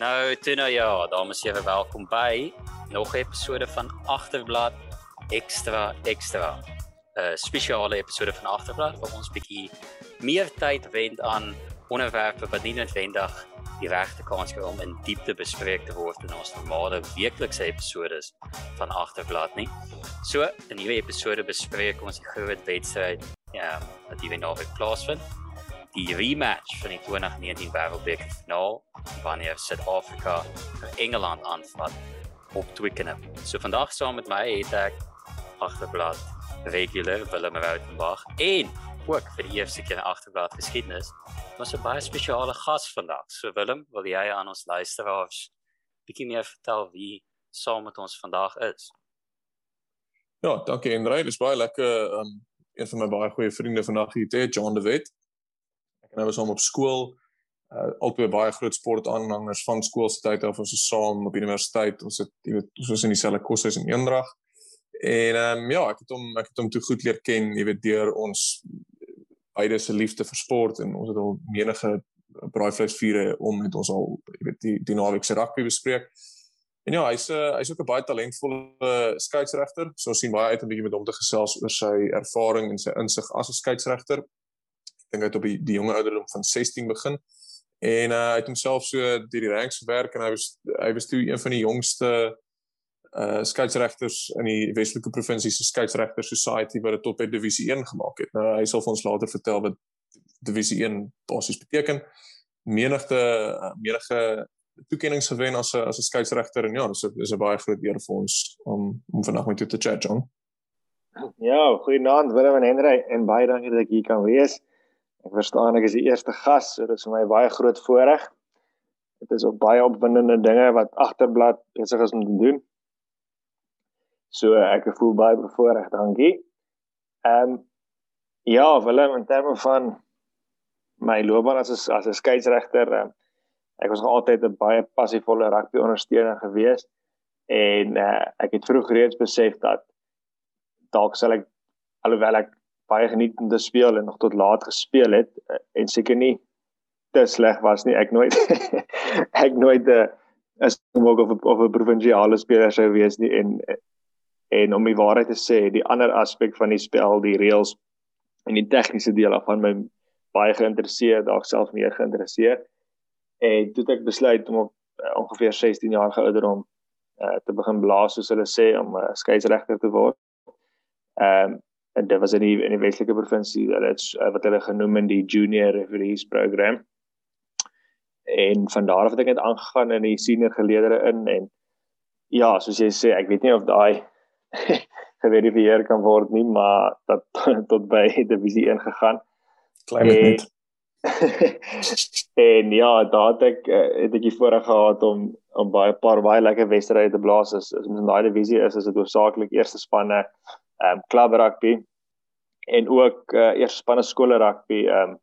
Nou, toe nou ja, dames en here, welkom by nog 'n episode van Agterblad Extra Extra. 'n Spesiale episode van Agterblad waar ons bietjie meer tyd wend aan onderwerpe wat nie noodwendig die regte kans kry om in diepte bespreek te word in ons normale weeklikse episode van Agterblad nie. So, in hierdie episode bespreek ons die groot wedstryd ja, wat hierdie naweek plaasvind die rematch van die 2019 Wêreldbeker finaal wanneer Suid-Afrika vir Engeland aanvat op Twickenham. So vandag saam met my het ek agterblad regular Willem Rautenbach en ook vir die eerste keer in agterblad geskiedenis was 'n baie spesiale gas vandag. So Willem, wil jy aan ons luisteraars bietjie meer vertel wie saam met ons vandag is? Ja, dankie Andre, dis baie lekker um een van my baie goeie vriende vandag hier te John de Wet en hy was hom op skool uh albei baie groot sportaanhangers van skooltyd af ons is saam op universiteit ons het jy weet ons was in dieselfde koshuis in Eendrag. En ehm um, ja ek het hom ek het hom toe goed leer ken jy weet deur ons beide se liefde vir sport en ons het al menige braaivleisvure om met ons al jy weet die die naweek se rugby bespreek. En ja hy's uh, hy's ook 'n baie talentvolle skeieregter so ons sien baie uit om bietjie met hom te gesels oor sy ervaring en sy insig as 'n skeieregter dink hy het op die, die jonge ouderdom van 16 begin en uh, hy het homself so deur die ranks gewerk en hy was hy was toe een van die jongste uh skeieregters in die Weselike provinsie se skeieregter society wat dit tot by divisie 1 gemaak het. Nou hy sal vir ons later vertel wat divisie 1 basies beteken. Menigte menige toekennings gewen as 'n as 'n skeieregter en ja, dis is 'n baie groot eer vir ons om om vandag met jou te chat, John. Ja, goeienaand Willem en Henry en baie dankie dat ek hier kan wees. Ek verstaan ek is die eerste gas, so dit is vir my baie groot voorreg. Dit is ook baie opwindende dinge wat agterblad besig is om te doen. So ek voel baie bevoorreg, dankie. Ehm um, ja, Willem in terme van my loopbaan as as 'n skeieregter, um, ek was nog altyd 'n baie passievolle rugby ondersteuner gewees en uh, ek het vroeg reeds besef dat dalk sal ek alhoewel ek baie geniet om te speel en nog tot laat gespeel het eh, en seker nie te sleg was nie ek nooit ek nooit 'n uh, as ook of of 'n provinsiale speler sou wees nie en en om die waarheid te sê die ander aspek van die spel die reëls en die tegniese deel af van my baie geïnteresseerd dalk self meer geïnteresseerd en toe het ek besluit om op uh, ongeveer 16 jaar ouderdom uh, te begin blaas soos hulle sê om 'n uh, skeieregter te word. Ehm um, en dit was in die in die Weselike provinsie hulle het uh, wat hulle genoem in die junior referees program. En van daar af het ek net aangegaan in die senior geleedere in en ja soos jy sê ek weet nie of daai geverifieer kan word nie maar dat tot by divisie 1 gegaan. Klein net. en ja daar het ek uh, het ek die voorreg gehad om om baie paar baie lekker wedstryde te blaas. As as ons in daai divisie is is dit hoofsaaklik eerste spanne ehm um, club rugby en ook uh, eers spanne skole rugby ehm um,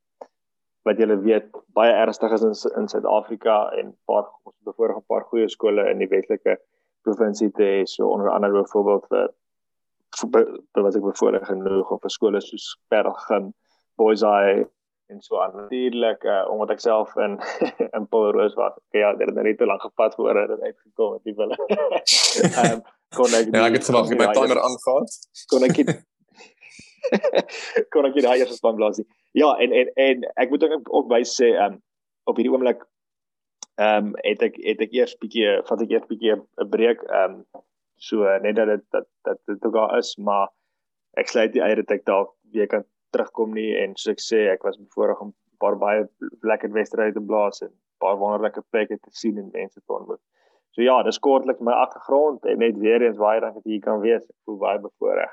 wat julle weet baie ernstig is in in Suid-Afrika en paar ons bevoorreg 'n paar goeie skole in die Weselike provinsie te hê so onder andere byvoorbeeld vir vir wat ek bevoorreg genoeg of vir skole soos Bergen, Boys Eye en so aan. Natuurlik uh, omdat ek self in in Paul Roos was. Ja, dit het net te lank gepas voor dit uitgekom het, die wille. Ehm kon ek Ja, ek het gewag met my timer aangaan. Kon ek dit kon ek dit hier span blaas. Ja, en en en ek moet ook ook by sê ehm um, op hierdie oomblik ehm um, het ek het ek eers bietjie vat ek eers bietjie 'n breek ehm um, so net dat dit dat dat dit ook al is, maar ek sluit die eie dat ek dalk weer kan terugkom nie en soos ek sê ek was bevoorreg om 'n paar baie lekker wedstryde te blaas en 'n paar wonderlike plekke te sien en mense te ontmoet. So ja, dis kortlik my agtergrond en net weer eens baie dankie dat jy kan wees. Ek voel baie bevoorreg.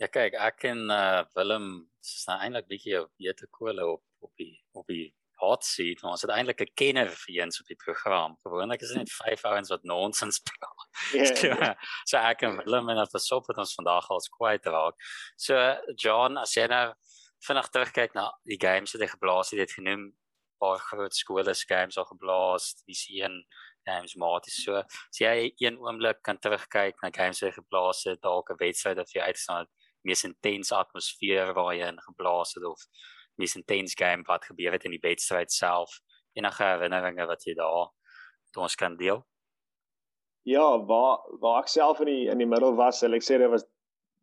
Ja kyk, ek en uh, Willem is nou eintlik bietjie op jete kole op op die op die hot seat. Ons het eintlik 'n kenner vir eens op die program. Gewoonlik is dit net vyf ouens wat nonsens praat. Yeah. so ek en Willem en het besop het ons vandag als kwyt raak. So John, as jy nou vinnig terugkyk na die games wat jy geblaas het, het genoem paar groot skole se games al geblaas, die seën games maties so as jy een oomblik kan terugkyk na games wat jy geblaas het dalk 'n wedstryd wat jy uitstaan mees intense atmosfeer waar jy in geblaas het of mees intense game wat gebeur het in die wedstryd self enige herinneringe wat jy daar ons kan deel? Ja, waar waar ek self in die in die middel was, sal ek sê dit was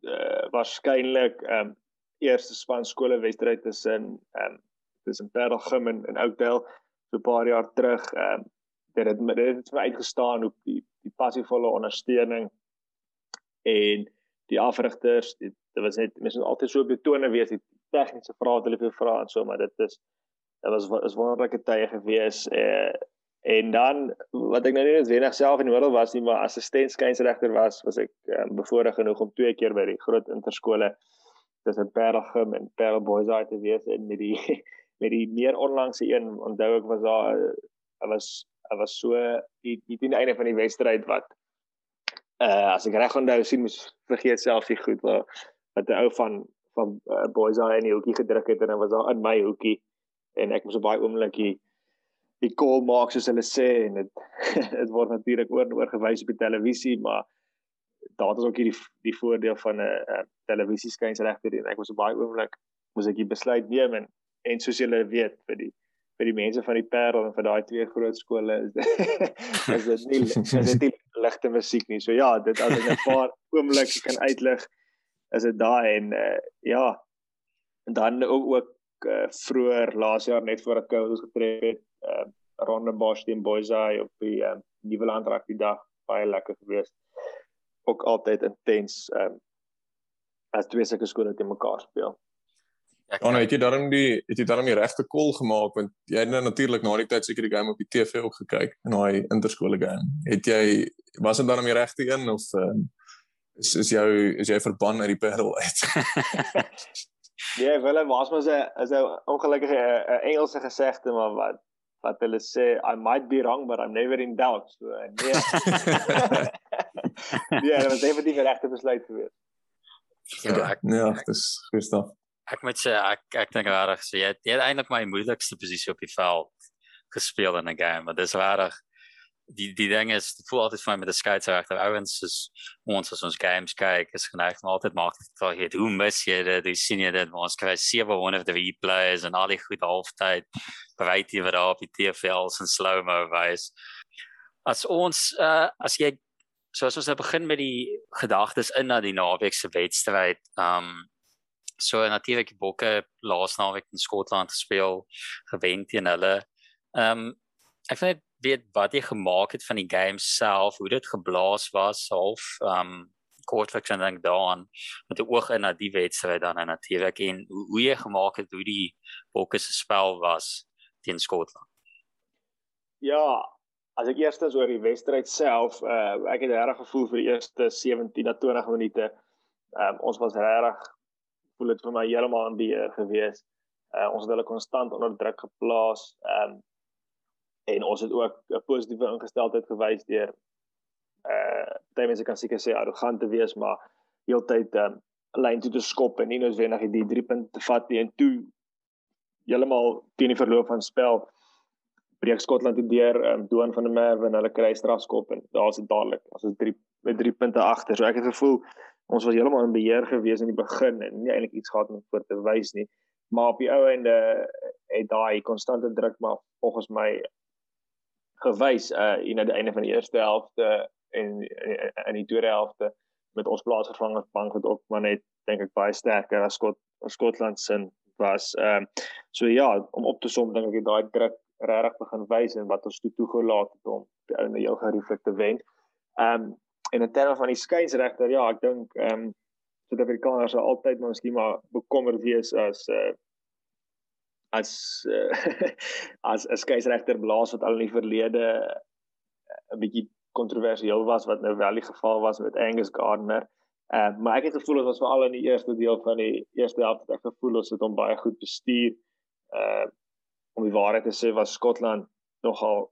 uh, waarskynlik ehm um, eerste span skole wedstryd tussen ehm um, tussen Parelgem en, en Oudtshoorn so 'n paar jaar terug. Ehm um, dit het dit het vir uitgestaan op die die passievolle ondersteuning en die afrigters dit, dit was net mens moet altyd so betone wees die tegniese vrae wat hulle vir vra en so maar dit is dit was is wonderlike tye gewees eh, en dan wat ek nou nie net wenig self in die middel was nie maar assistent skynsregter was was ek um, bevoorreg genoeg om twee keer by die groot interskole tussen Parelgem en Parel Boys uit te wees en met die met die meer onlangse een onthou ek was daar hy was hy was so die die teen einde van die wedstryd wat uh as ek reg onthou sien moes vergeet self die goed wat wat 'n ou van van uh, boys daar in die hoekie gedruk het en hy was daar in my hoekie en ek moes op baie oomblik die die call maak soos hulle sê en dit dit word natuurlik oor oor gewys op die televisie maar daar is ook hier die voordeel van 'n uh, televisieskynsregter en ek was op baie oomblik moes ek die besluit neem en en soos julle weet vir die vir die mense van die Parel en vir daai twee groot skole is dit is dit nie is dit nie ligte musiek nie. So ja, dit as ek 'n paar oomblikke kan uitlig is dit daai en uh, ja. En dan ook ook uh, vroeër laas jaar net voor ek ons getref het, uh, Ronde Bosch teen Boysay op die uh, Nieuweland Rugby dag baie lekker geweest. Ook altyd intens um, as twee sulke skole te mekaar speel. Ja, oh, nee, het jy daarom die het jy daarom die regte kol gemaak want jy het nou natuurlik na die tyd seker die game op die TV ook gekyk in daai interskole game. Het jy was dit daarom die regte een of uh, is is jou is jy verban uit die Parel uit? nee, wel was mos 'n is 'n ongelukkige 'n Engelse gesegde maar wat wat hulle sê I might be wrong but I'm never in doubt. So nee. ja, dit was definitief die regte besluit geweest. Ja, ek, ja, dis goed stof ek moet sê ek ek dink regtig so jy jy het eintlik my moeilikste posisie op die veld gespeel in 'n game maar dis regtig die die ding is dit voel altyd vir my met die skeieregter ouens soos ons as ons games kyk is geneig om altyd maak vir hier hoe mis jy dit hoe sien jy dit ons kry 700 of the replays en al die goed halftyd bereid jy wat daar op die TVLs en slow-mo wys. As ons uh, as jy soos ons het begin met die gedagtes in na die naweek se wedstryd um so natuurlik die bokke laas naweek in Skotland gespeel gewen teen hulle. Ehm um, ek weet weet wat jy gemaak het van die game self, hoe dit geblaas was half ehm um, kortliks en dan daan met 'n oog in na die wedstryd dan natuurlik en hoe, hoe jy gemaak het hoe die bokke se spel was teen Skotland. Ja, as ek eerstens oor die wedstryd self, uh, ek het regtig gevoel vir die eerste 17 na 20 minute. Um, ons was regtig voel dit vir my heeltemal in beheer gewees. Uh ons het hulle konstant onder druk geplaas. Ehm um, en ons het ook 'n positiewe ingesteldheid gewys deur uh baie mense kan seker sê arrogant te wees, maar heeltyd ehm um, lyn toe te skop en nie noodwendig die 3 punte te vat nie en toe heeltemal teen die verloop van spel breek Skotland toe deur um, Doan van der Merwe en hulle kry strafskop en daar's dit dadelik as ons 3 met 3 punte agter. So ek het gevoel ons was heeltemal in beheer gewees in die begin en nie eintlik iets gehad om voor te wys nie. Maar op die ou einde het daai konstante druk maar volgens my gewys uh in die einde van die eerste helfte en in die tweede helfte met ons plaasvervanger bank wat ook maar net dink ek baie sterker as Skot as Skotland se was. Ehm uh, so ja, om op te som dink ek daai druk regtig begin wys en wat ons toe toegelaat het om die ou en heel gerieflik te wen. Ehm um, en in terme van die skynsregter ja ek dink ehm um, Suid-Afrikaners sal altyd maar miskien maar bekommerd wees as uh, as uh, as 'n skynsregter blaas wat al in die verlede eh, 'n bietjie kontroversieel was wat nou wel die geval was met Angus Gardner. Ehm uh, maar ek het gevoel dit was veral in die eerste deel van die eerste helfte ek gevoel ons het hom baie goed bestuur. Uh om die waarheid te sê was Skotland nogal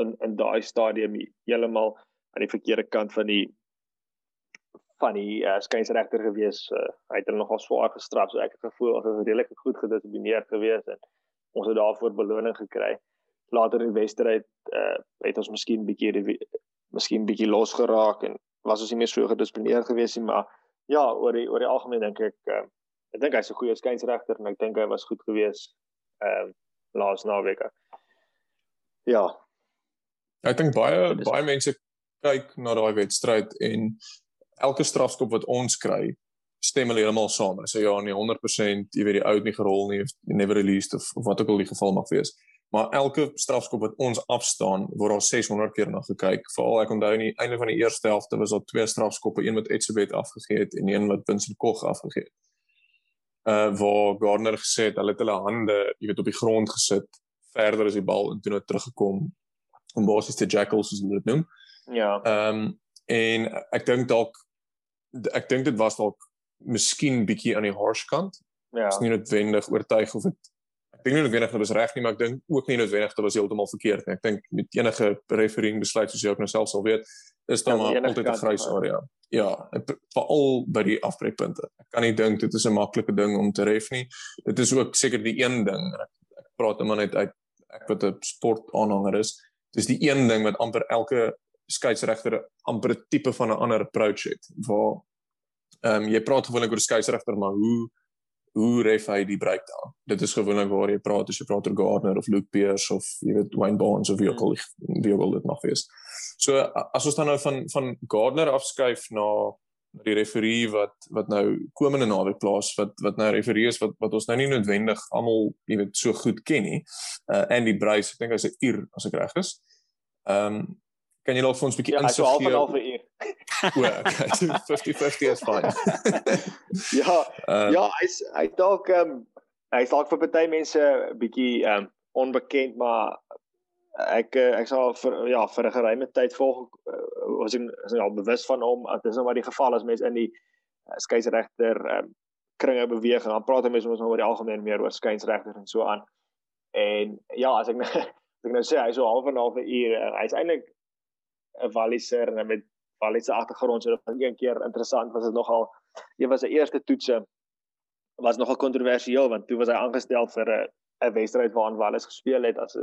in in daai stadium heeltemal aan die verkeerde kant van die van die uh, skynsregter gewees. Uh, hy het hulle nogal swaar gestraf, so ek het gevoel ons het redelik goed gedissiplineer gewees en ons het daarvoor beloning gekry. Later in die wedstryd uh, het ons miskien bietjie miskien bietjie los geraak en was ons nie meer so gedissiplineer gewees nie, maar ja, oor die oor die algemeen dink ek uh, ek dink hy's 'n goeie skynsregter en ek dink hy was goed gewees ehm uh, laas naweek. Ja, Ek dink baie baie mense kyk na daai wedstryd en elke strafskop wat ons kry stem hulle heeltemal saam. Hulle sê ja, nee 100%, jy weet die ou het nie gerol nie, never released of, of wat ook al die geval mag wees. Maar elke strafskop wat ons afstaan, word al 600 keer na gekyk. Veral ek onthou in die einde van die eerste helfte was daar twee strafskoppe, een wat Etzebeth afgegee het en een wat Vincent Koch afgegee het. Uh waar Gardner gesê het hulle het hulle hande, jy weet op die grond gesit verder as die bal en toe nou teruggekom om basies te jackals soos hulle dit noem. Ja. Ehm um, en ek dink dalk ek dink dit was dalk miskien bietjie aan die harsh kant. Ja. Is nie noodwendig oortuig of dit ek dink nie noodwendig dat dit reg nie, maar ek dink ook nie noodwendig dat dit heeltemal verkeerd nie. Ek dink met enige refereeing besluit soos jy ook nou self sal weet, is daar ja, maar altyd 'n grys area. Ja, veral by die afbreekpunte. Ek kan nie dink dit is 'n maklike ding om te ref nie. Dit is ook seker die een ding ek, ek praat net maar net uit ek wat 'n sport aanhanger is. Dis die een ding wat amper elke skeieregter amper 'n tipe van 'n ander approach het waar ehm um, jy praat gewoonlik oor skeieregter maar hoe hoe ref hy die breakdown? Dit is gewoonlik waar jy praat as jy praat oor Gardner of Luke Pierce of jy weet Wayne Barnes of wie ook al wie ook al dit mag wees. So as ons dan nou van van Gardner afskuif na die referee wat wat nou komende naweek plaas wat wat nou referee is wat wat ons nou nie noodwendig almal jy weet so goed ken nie uh, Andy Bryce ek dink hy's 'n uur as ek reg is. Ehm um, kan jy dalk vir ons 'n bietjie ja, insig gee? Ja, so half 'n uur. O, okay. 50-50 is fine. ja, um, ja, hy's hy dalk ehm um, hy's dalk vir party mense 'n bietjie ehm um, onbekend, maar ek eh, ek sal vir ja, vir 'n geruime tyd volg uh, was ek is al bewus van hom. Dit is nou maar die geval as mense in die uh, skeieregter ehm um, kringe beweeg en dan praat mense mos nou oor die algemeen meer oor skeieregters en so aan. En ja, as ek nou as ek nou sê hy's so half en half 'n uur, hy's eintlik 'n Walliser en met Wallis se agtergrond so dat een keer interessant was dit nogal een was sy eerste toetse was nogal kontroversieel want toe was hy aangestel vir 'n 'n wedstryd waarin Wallis gespeel het as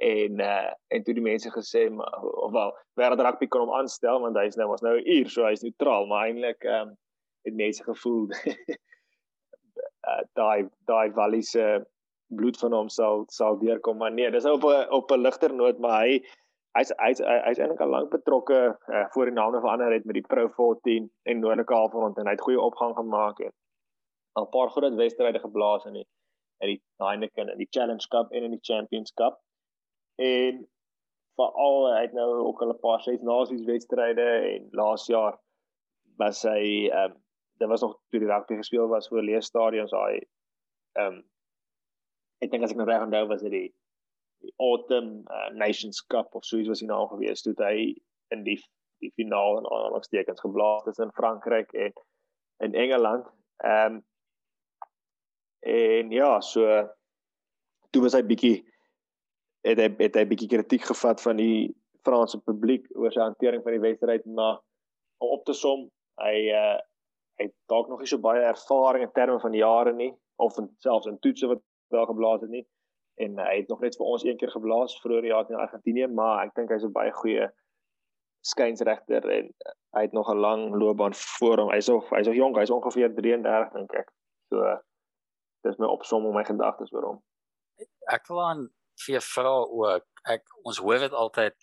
en uh, en toe die mense gesê maar of wel wêreld rugby kon hom aanstel want hy's nou was nou 'n uur so hy's neutraal. Maar eintlik ehm um, het mense gevoel uh, daai daai Wallis se bloed van hom sal sal deurkom maar nee dis op 'n op 'n ligter noot maar hy hy's hy's hy's eintlik al lank betrokke uh, voor die name verander het met die Pro 14 en Noordelike Halfrond en hy het goeie opgang gemaak en al paar groot wedstryde geblaas in die in die Heineken en die Challenge Cup en in die Champions Cup. En veral hy het nou ook al 'n paar ses nasies wedstryde en laas jaar was hy ehm um, daar was nog toe die rugby gespeel was voor leë stadions hy ehm um, ek dink as ek nou reg onthou was dit die Autumn uh, Nations Cup of soos was hy nou gewees toe hy in die die finaal in aanhalingstekens geblaas in Frankryk en in Engeland. Ehm um, en ja, so toe was hy bietjie het hy het hy bietjie kritiek gevat van die Franse publiek oor sy hantering van die wedstryd maar om op te som, hy uh hy het dalk nog nie so baie ervaring in terme van jare nie of in, selfs in toetse wat wel geblaas het nie en hy het nog net vir ons een keer geblaas vroeër jaar in Argentinië, maar ek dink hy's 'n baie goeie skynsregter en hy het nog 'n lang loopbaan voor hom. Hy's of hy's nog jonk, hy's ongeveer 33 dink ek. So dis my opsom om my gedagtes oor hom. Ek wil aan vir vra ook. Ek ons hoor dit altyd.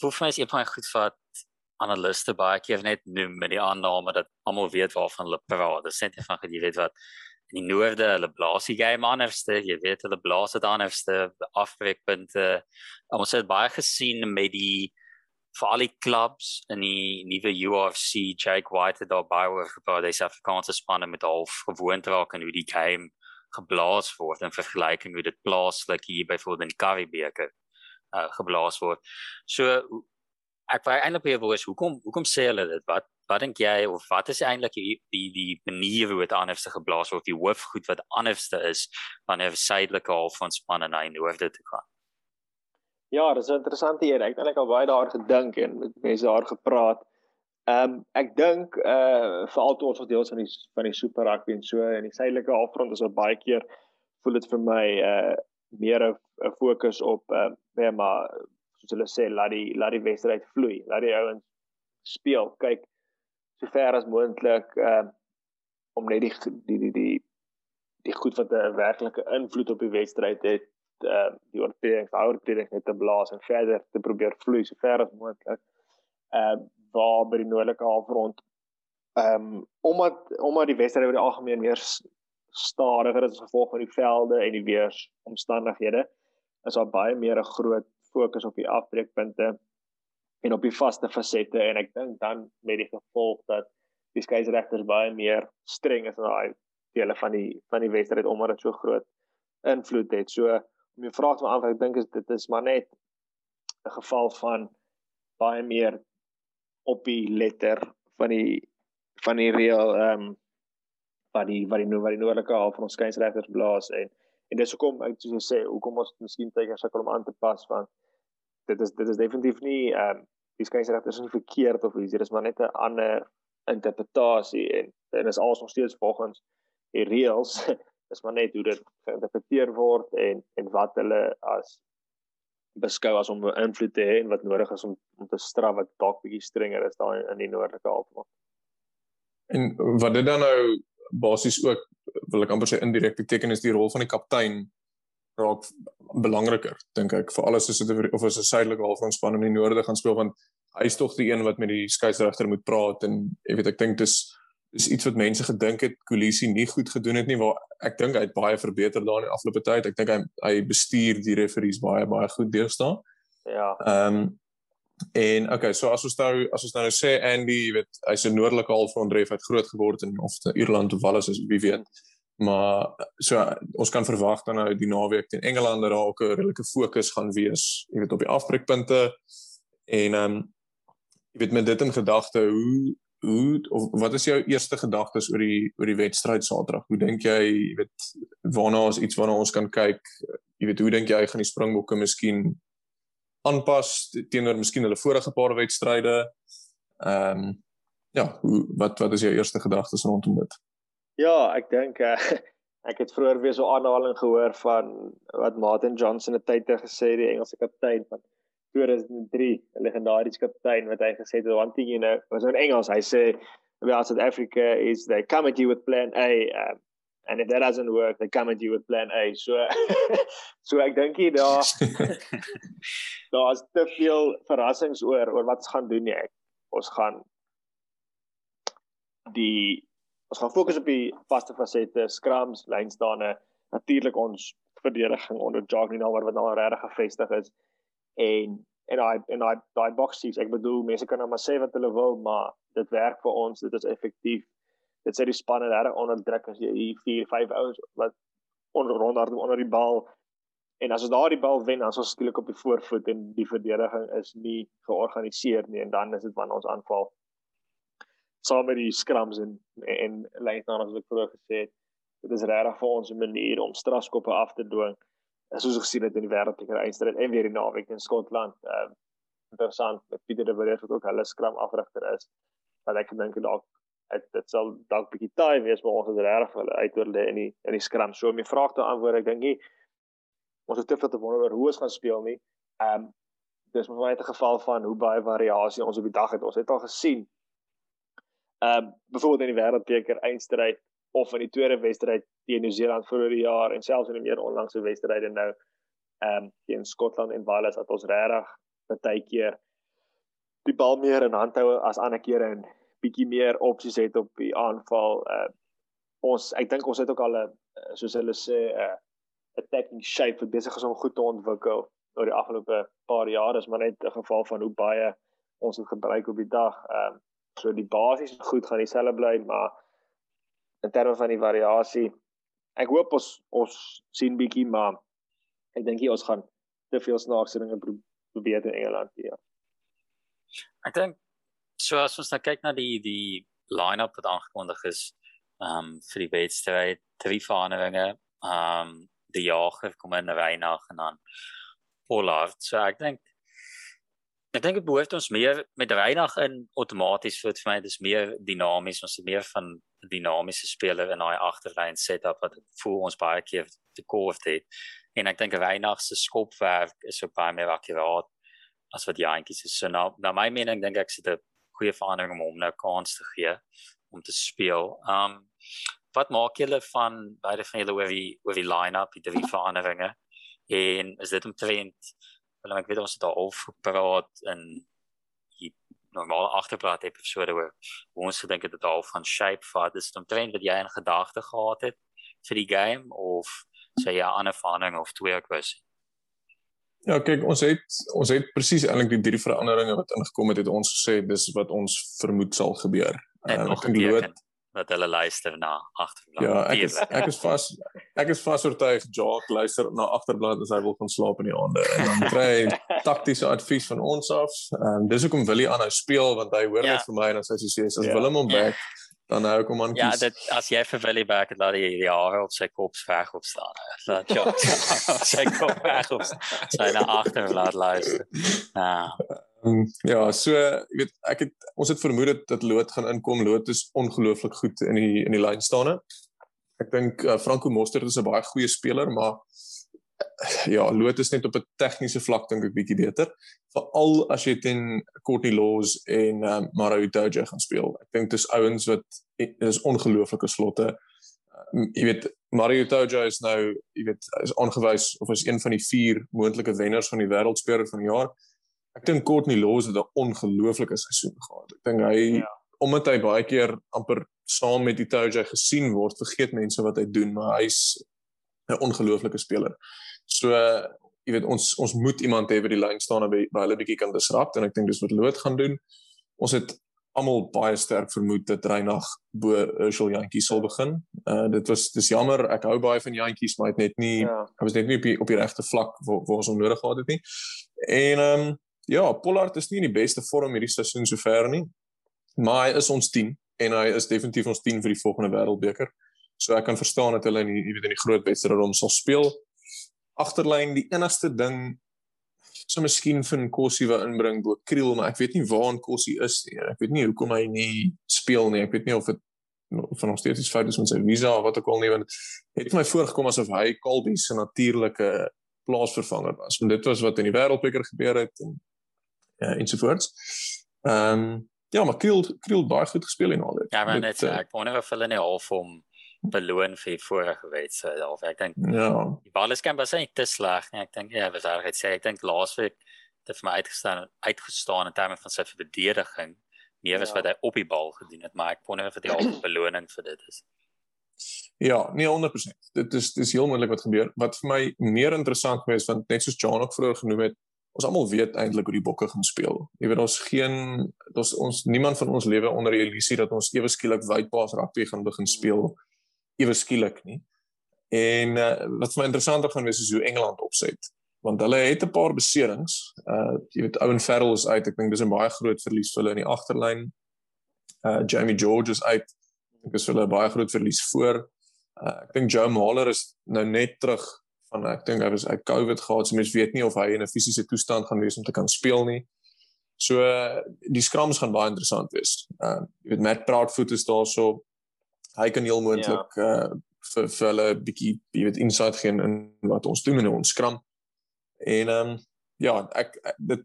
Voel vir my is een van my goed vat analiste baie keer net noem met die aanname dat almal weet waarvan hulle praat. Dit sê net van jy weet wat in die noorde hulle blaas die game anderste jy weet hulle blaas dit anderste afbreekpunte ons het baie gesien met die vir al die clubs in die nuwe UFC Jake White het daar baie oor gepraat sê Afrikaanse spanne met half gewoond raak aan hoe die game geblaas word in vergelyking hoe dit plaaslik hier byvoorbeeld in die Karibeker uh, geblaas word. So ek wou eintlik weer is hoekom hoekom sê hulle dit? Wat wat dink jy of wat is eintlik die die die manier hoe dit anderste geblaas word die hoofgoed wat anderste is wanneer suidelike half van spanne na die noorde toe gaan Ja, dis 'n interessante idee. Ek het eintlik al baie daar gedink en met mense daar gepraat. Ehm um, ek dink uh, veral toe ons wat deel van die van die super rugby en so in die suidelike halfrond is dit baie keer voel dit vir my uh, meer 'n fokus op ehm uh, maar soos hulle sê laat die laat die wedstryd vloei, laat die ouens speel. Kyk so ver as moontlik uh om net die die die die die goed wat 'n werklike invloed op die wedstryd het uh, die oortredings, oortredings net te blaas en verder te probeer vloei so ver as moontlik. Ehm uh, waar by die noordelike halfrond ehm um, omdat omdat die wedstryd oor die algemeen meer stadiger is as gevolg van die velde en die weersomstandighede, is daar baie meer 'n groot fokus op die afbreekpunte en op die vaste fasette en ek dink dan met die gevolg dat die skeieregters baie meer streng is in daai dele van die van die wedstryd omdat dit so groot invloed het. So om jou vraag te beantwoord, ek dink is dit is maar net 'n geval van baie meer op die letter van die van die reël ehm um, wat die wat die nou wat die noordelike half van ons skeieregters blaas en en dis hoekom ek soos jy sê hoekom ons miskien tydjie sukkel om aan te pas van dit is dit is definitief nie ehm um, die skeieregters is nie verkeerd of iets dit is maar net 'n ander interpretasie en en is alles nog steeds volgens die reëls is maar net hoe dit geïnterpreteer word en en wat hulle as beskou as om invloed te hê en wat nodig is om om te straf wat dalk bietjie strenger is daar in die noordelike halfrond. En wat dit dan nou basies ook wil ek amper sê indirek beteken is die rol van die kaptein raak belangriker dink ek vir alles as dit of as 'n suidelike halfrondspan in die noorde gaan speel want hy is tog die een wat met die skeieregter moet praat en jy weet ek dink dis dis iets wat mense gedink het Kolisi nie goed gedoen het nie waar ek dink hy het baie verbeter daar in die afgelope tyd. Ek dink hy hy bestuur die referees baie baie goed deesdae. Ja. Ehm um, en okay, so as ons nou as ons nou sê Andy, jy weet, hy's 'n noordelike halfrondref uit groot geword in of Ierland of alles as wie weet. Maar so ons kan verwag dan nou die naweek teen Engeland dat daar ook 'n redelike fokus gaan wees, jy weet op die afbreekpunte en ehm um, jy weet met dit in gedagte, hoe hoe of wat is jou eerste gedagtes oor die oor die wedstryd Saterdag? Hoe dink jy, jy weet, waarna is iets waarna ons kan kyk? Jy weet, hoe dink jy gaan die Springbokke miskien aanpas teenoor miskien hulle vorige paar wedstryde? Ehm um, ja, hoe wat wat is jou eerste gedagtes rondom dit? Ja, ek dink uh, ek het vroeër weer so aanhaling gehoor van wat Martin Johnson 'n tyd terug gesê die Engelse kaptein van 2003, 'n legendariese kaptein wat hy gesê het thing you know, was in Engels, hy sê about South Africa is they come at you with plan A um, and if that doesn't work, they come at you with plan A. So so ek dink hier daar daar's te veel verrassings oor oor wat ons gaan doen nie. Ek, ons gaan die ons gaan fokus op die vaste fasette, scrums, lynstane, natuurlik ons verdediging onder Jacques Ninaar wat nou regtig gefestig is. En en daai en daai daai boksies ek bedoel mense kan nou maar sê wat hulle wil maar dit werk vir ons dit is effektief. Dit sê die spanne daar onder druk as jy hier 4 5 ouens wat onder rondhard onder die bal. En as ons daai bal wen dan is ons skielik op die voorvoet en die verdediging is nie georganiseer nie en dan is dit wanneer ons aanval saam met die scrums en en dan as ek vroeër gesê het dit is regtig vir ons 'n manier om strafskoppe af te dwing soos ons gesien het in die wêreldbeker eindstryd en weer die naweek in Skotland. Ehm uh, interessant met Pieter de Villiers wat ook hulle skram afrigter is. Wat ek dink dalk dit dit sal dalk bietjie taai wees maar ons het regtig hulle uitoorde in die in die skram. So om die vraag te antwoord, ek dink nie ons het te veel te wonder oor hoe ons gaan speel nie. Ehm um, dis maar net 'n geval van hoe baie variasie ons op die dag het. Ons het al gesien ehm uh, byvoorbeeld in die wêreldbeker eindstryd of in die tweede wedstryd teen Nieu-Seeland vroeër die jaar en selfs in die meer onlangse wedstryde nou ehm um, teen Skotland en Wales dat ons regtig baie keer die bal meer in hand hou as ander kere en bietjie meer opsies het op die aanval. Uh, ons ek dink ons het ook al 'n soos hulle sê 'n attacking shape wat besig is om goed te ontwikkel oor die afgelope paar jare is maar net 'n geval van hoe baie ons het gebruik op die dag. Ehm um, so die basies goed gaan dieselfde bly maar in terme van die variasie. Ek hoop ons ons sien bietjie maar ek dink ons gaan te veel snaakse dinge probeer in Engeland hier. Ek dink so as ons nou kyk na die die line-up wat aangekondig is um vir die wedstryd, drie veranderinge. Um die jager kom in Reinag en dan Pollard. So ek dink ek dink dit behoort ons meer met Reinag in outomaties vir my dis meer dinamies, ons het meer van dinamiese speler in daai agterlyn setup wat voel ons baie keer te kort het. En ek dink Reinag se skopwerk is so baie meer akkuraat as wat Jantjies is. So nou na my mening dink ek sit 'n goeie verandering om hom nou kans te gee om te speel. Um wat maak julle van beide van julle oor die oor die line-up, die drie veranderinge? En is dit omtrent wel ek weet ons het al gepraat in die normale agterplaat episode waar ons gedink het dit al van shape vat is dit omtrent wat jy in gedagte gehad het vir die game of sê jy 'n ander ervaring of twee ek was Ja, kyk, ons het ons het presies eintlik die drie veranderinge wat ingekom het, het ons gesê dis wat ons vermoed sal gebeur. En uh, nog 'n lood wat hulle luister na agterblad. Ja, ek is ek is vas ek is vas oortuig Jock luister na agterblad as hy wil gaan slaap in die aande en dan kry hy taktiese advies van ons af. Ehm dis hoekom wil hy aanhou speel want hy hoor ja. net vir my en as hy sê as ja. Willem hom ja. back dan hou kom aan Ja, dit as jy vir Willie back het laat hy die hare op sy kop veg op staan. Laat Jock sy kop veg op sy na agterblad luister. Ja. Um, ja, so jy weet ek het ons het vermoed dat Loot gaan inkom. Loot is ongelooflik goed in die in die lyn staande. Ek dink uh, Franco Mostert is 'n baie goeie speler, maar uh, ja, Loot is net op 'n tegniese vlak dink ek bietjie beter. Veral as jy teen Courtney Laws en um, Mario Itoje gaan speel. Ek dink dis ouens wat is ongelooflike slotte. Uh, jy weet Mario Itoje is nou, jy weet, is aangewys of is een van die vier moontlike wenners van die wêreldspeler van die jaar ek dink Courtney Laws het 'n ongelooflike seisoen gehad. Ek dink hy ja. Omdat hy baie keer amper saam met die Toja gesien word, vergeet mense wat hy doen, maar hy's 'n ongelooflike speler. So jy weet ons ons moet iemand hê wat die lyn staan en by, by hulle bietjie kan disrupt en ek dink dis wat Loot gaan doen. Ons het almal baie sterk vermoed dat Reinag bo Urshel Jantjies sal begin. Uh dit was dis jammer, ek hou baie van Jantjies, maar het net nie ja. hy was net nie op die, op die regte vlak waar waar ons hom nodig gehad het nie. En ehm um, ja, Pollard is nie in die beste vorm hierdie seisoen sover nie. Maar hy is ons 10 en hy is definitief ons 10 vir die volgende wêreldbeker. So ek kan verstaan dat hulle in die, weet in die groot wedstryd rom sal speel. Agterlyn die enigste ding so miskien van Kossie wat inbring bo Kriel, maar ek weet nie waar Kossie is nie. Ek weet nie hoekom hy nie speel nie. Ek weet nie of dit van nog steeds iets fout is met sy visa of wat ook al nie want het my voorgekom asof hy Colby se natuurlike plaasvervanger was. Want dit was wat in die wêreldbeker gebeur het en uh, ensovoorts. Ehm um, ja, maar Kriel Kriel baie goed gespeel in al dit. Ja, maar net uh, ek wonder of hulle nie half om beloon vir die vorige wedstryd of ek dink ja. Die bal is kan baie net te sleg nie. Ek dink ja, wat ek sê, ek dink laasweek het vir my uitgestaan uitgestaan in terme van sy verdediging meer as ja. wat hy op die bal gedoen het, maar ek wonder of dit al 'n beloning vir dit is. Ja, nee 100%. Dit is dis heel moontlik wat gebeur. Wat vir my meer interessant gewees want net soos John ook vroeër genoem het, ons almal weet eintlik hoe die bokke gaan speel. Jy weet ons geen ons ons niemand van ons lewe onder die illusie dat ons ewe skielik wydpaas rugby gaan begin speel ewe skielik nie. En uh, wat vir my interessanter gaan wees is hoe Engeland opset want hulle het 'n paar beserings. Uh jy weet Owen Farrell is uit. Ek dink dis 'n baie groot verlies vir hulle in die agterlyn. Uh Jamie George is uit. Ek dink dis vir hulle 'n baie groot verlies voor. Uh ek dink Joe Mahler is nou net terug van ek dink hy was hy COVID gehad, so mense weet nie of hy in 'n fisiese toestand gaan wees om te kan speel nie. So die skrams gaan baie interessant wees. Uh jy weet Matt Proudfoot is daar so hy kan heel moontlik ja. uh vir vir hulle 'n bietjie jy weet insight gee in wat ons doen in ons skram. En ehm um, ja, ek dit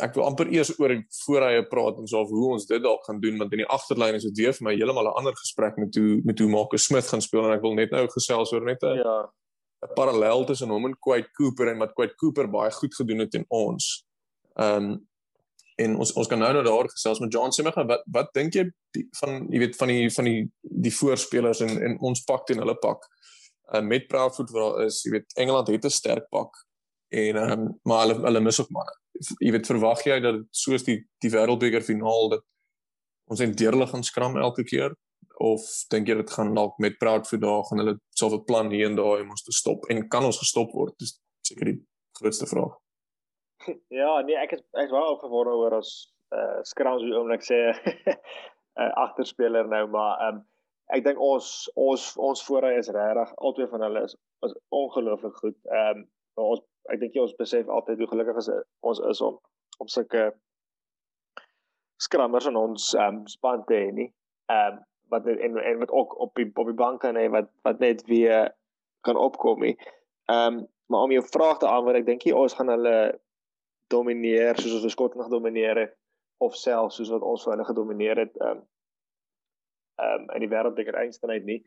ek wil amper eers oor voor hy praat en so of hoe ons dit dalk gaan doen want in die agterlyn is dit weer vir my heeltemal 'n ander gesprek met hoe met hoe Marcus Smith gaan speel en ek wil net nou gesels oor net 'n ja 'n parallel tussen hom en Quade Cooper en wat Quade Cooper baie goed gedoen het in ons. Ehm um, en ons ons kan nou nou daar gesels met John Simmega wat wat dink jy die, van jy weet van die van die die voorspelers en en ons pak teen hulle pak. Uh, met Proudfoot waar is jy weet Engeland het 'n sterk pak en ehm um, maar hulle hulle mis op manne. Jy weet verwag jy dat soos die die wêreldbeker finaal dat ons net deurlig gaan skram elke keer of dink jy dit gaan dalk met praat vir daag en hulle sal 'n plan hier en daar om ons te stop? En kan ons gestop word? Dis seker die grootste vraag. Ja nee ek is ek is wel opgewonde oor as uh, skrams wie oomblik sê 'n uh, agterspeler nou maar um, ek dink ons ons ons voorraai is regtig albei van hulle is, is ongelooflik goed. Ehm um, ons ek dink jy ons besef altyd hoe gelukkig is ons is om om sulke skrammers in ons um, span te hê nie. Ehm um, wat en en wat ook op die op die bank kan hê wat wat net weer kan opkom nie. Ehm um, maar om jou vraag te antwoord, ek dink jy ons gaan hulle domineer soos ons Skotland gedomineer het of selfs soos wat ons hulle gedomineer het ehm um, ehm um, in die wêreldbeker eindstryd nie.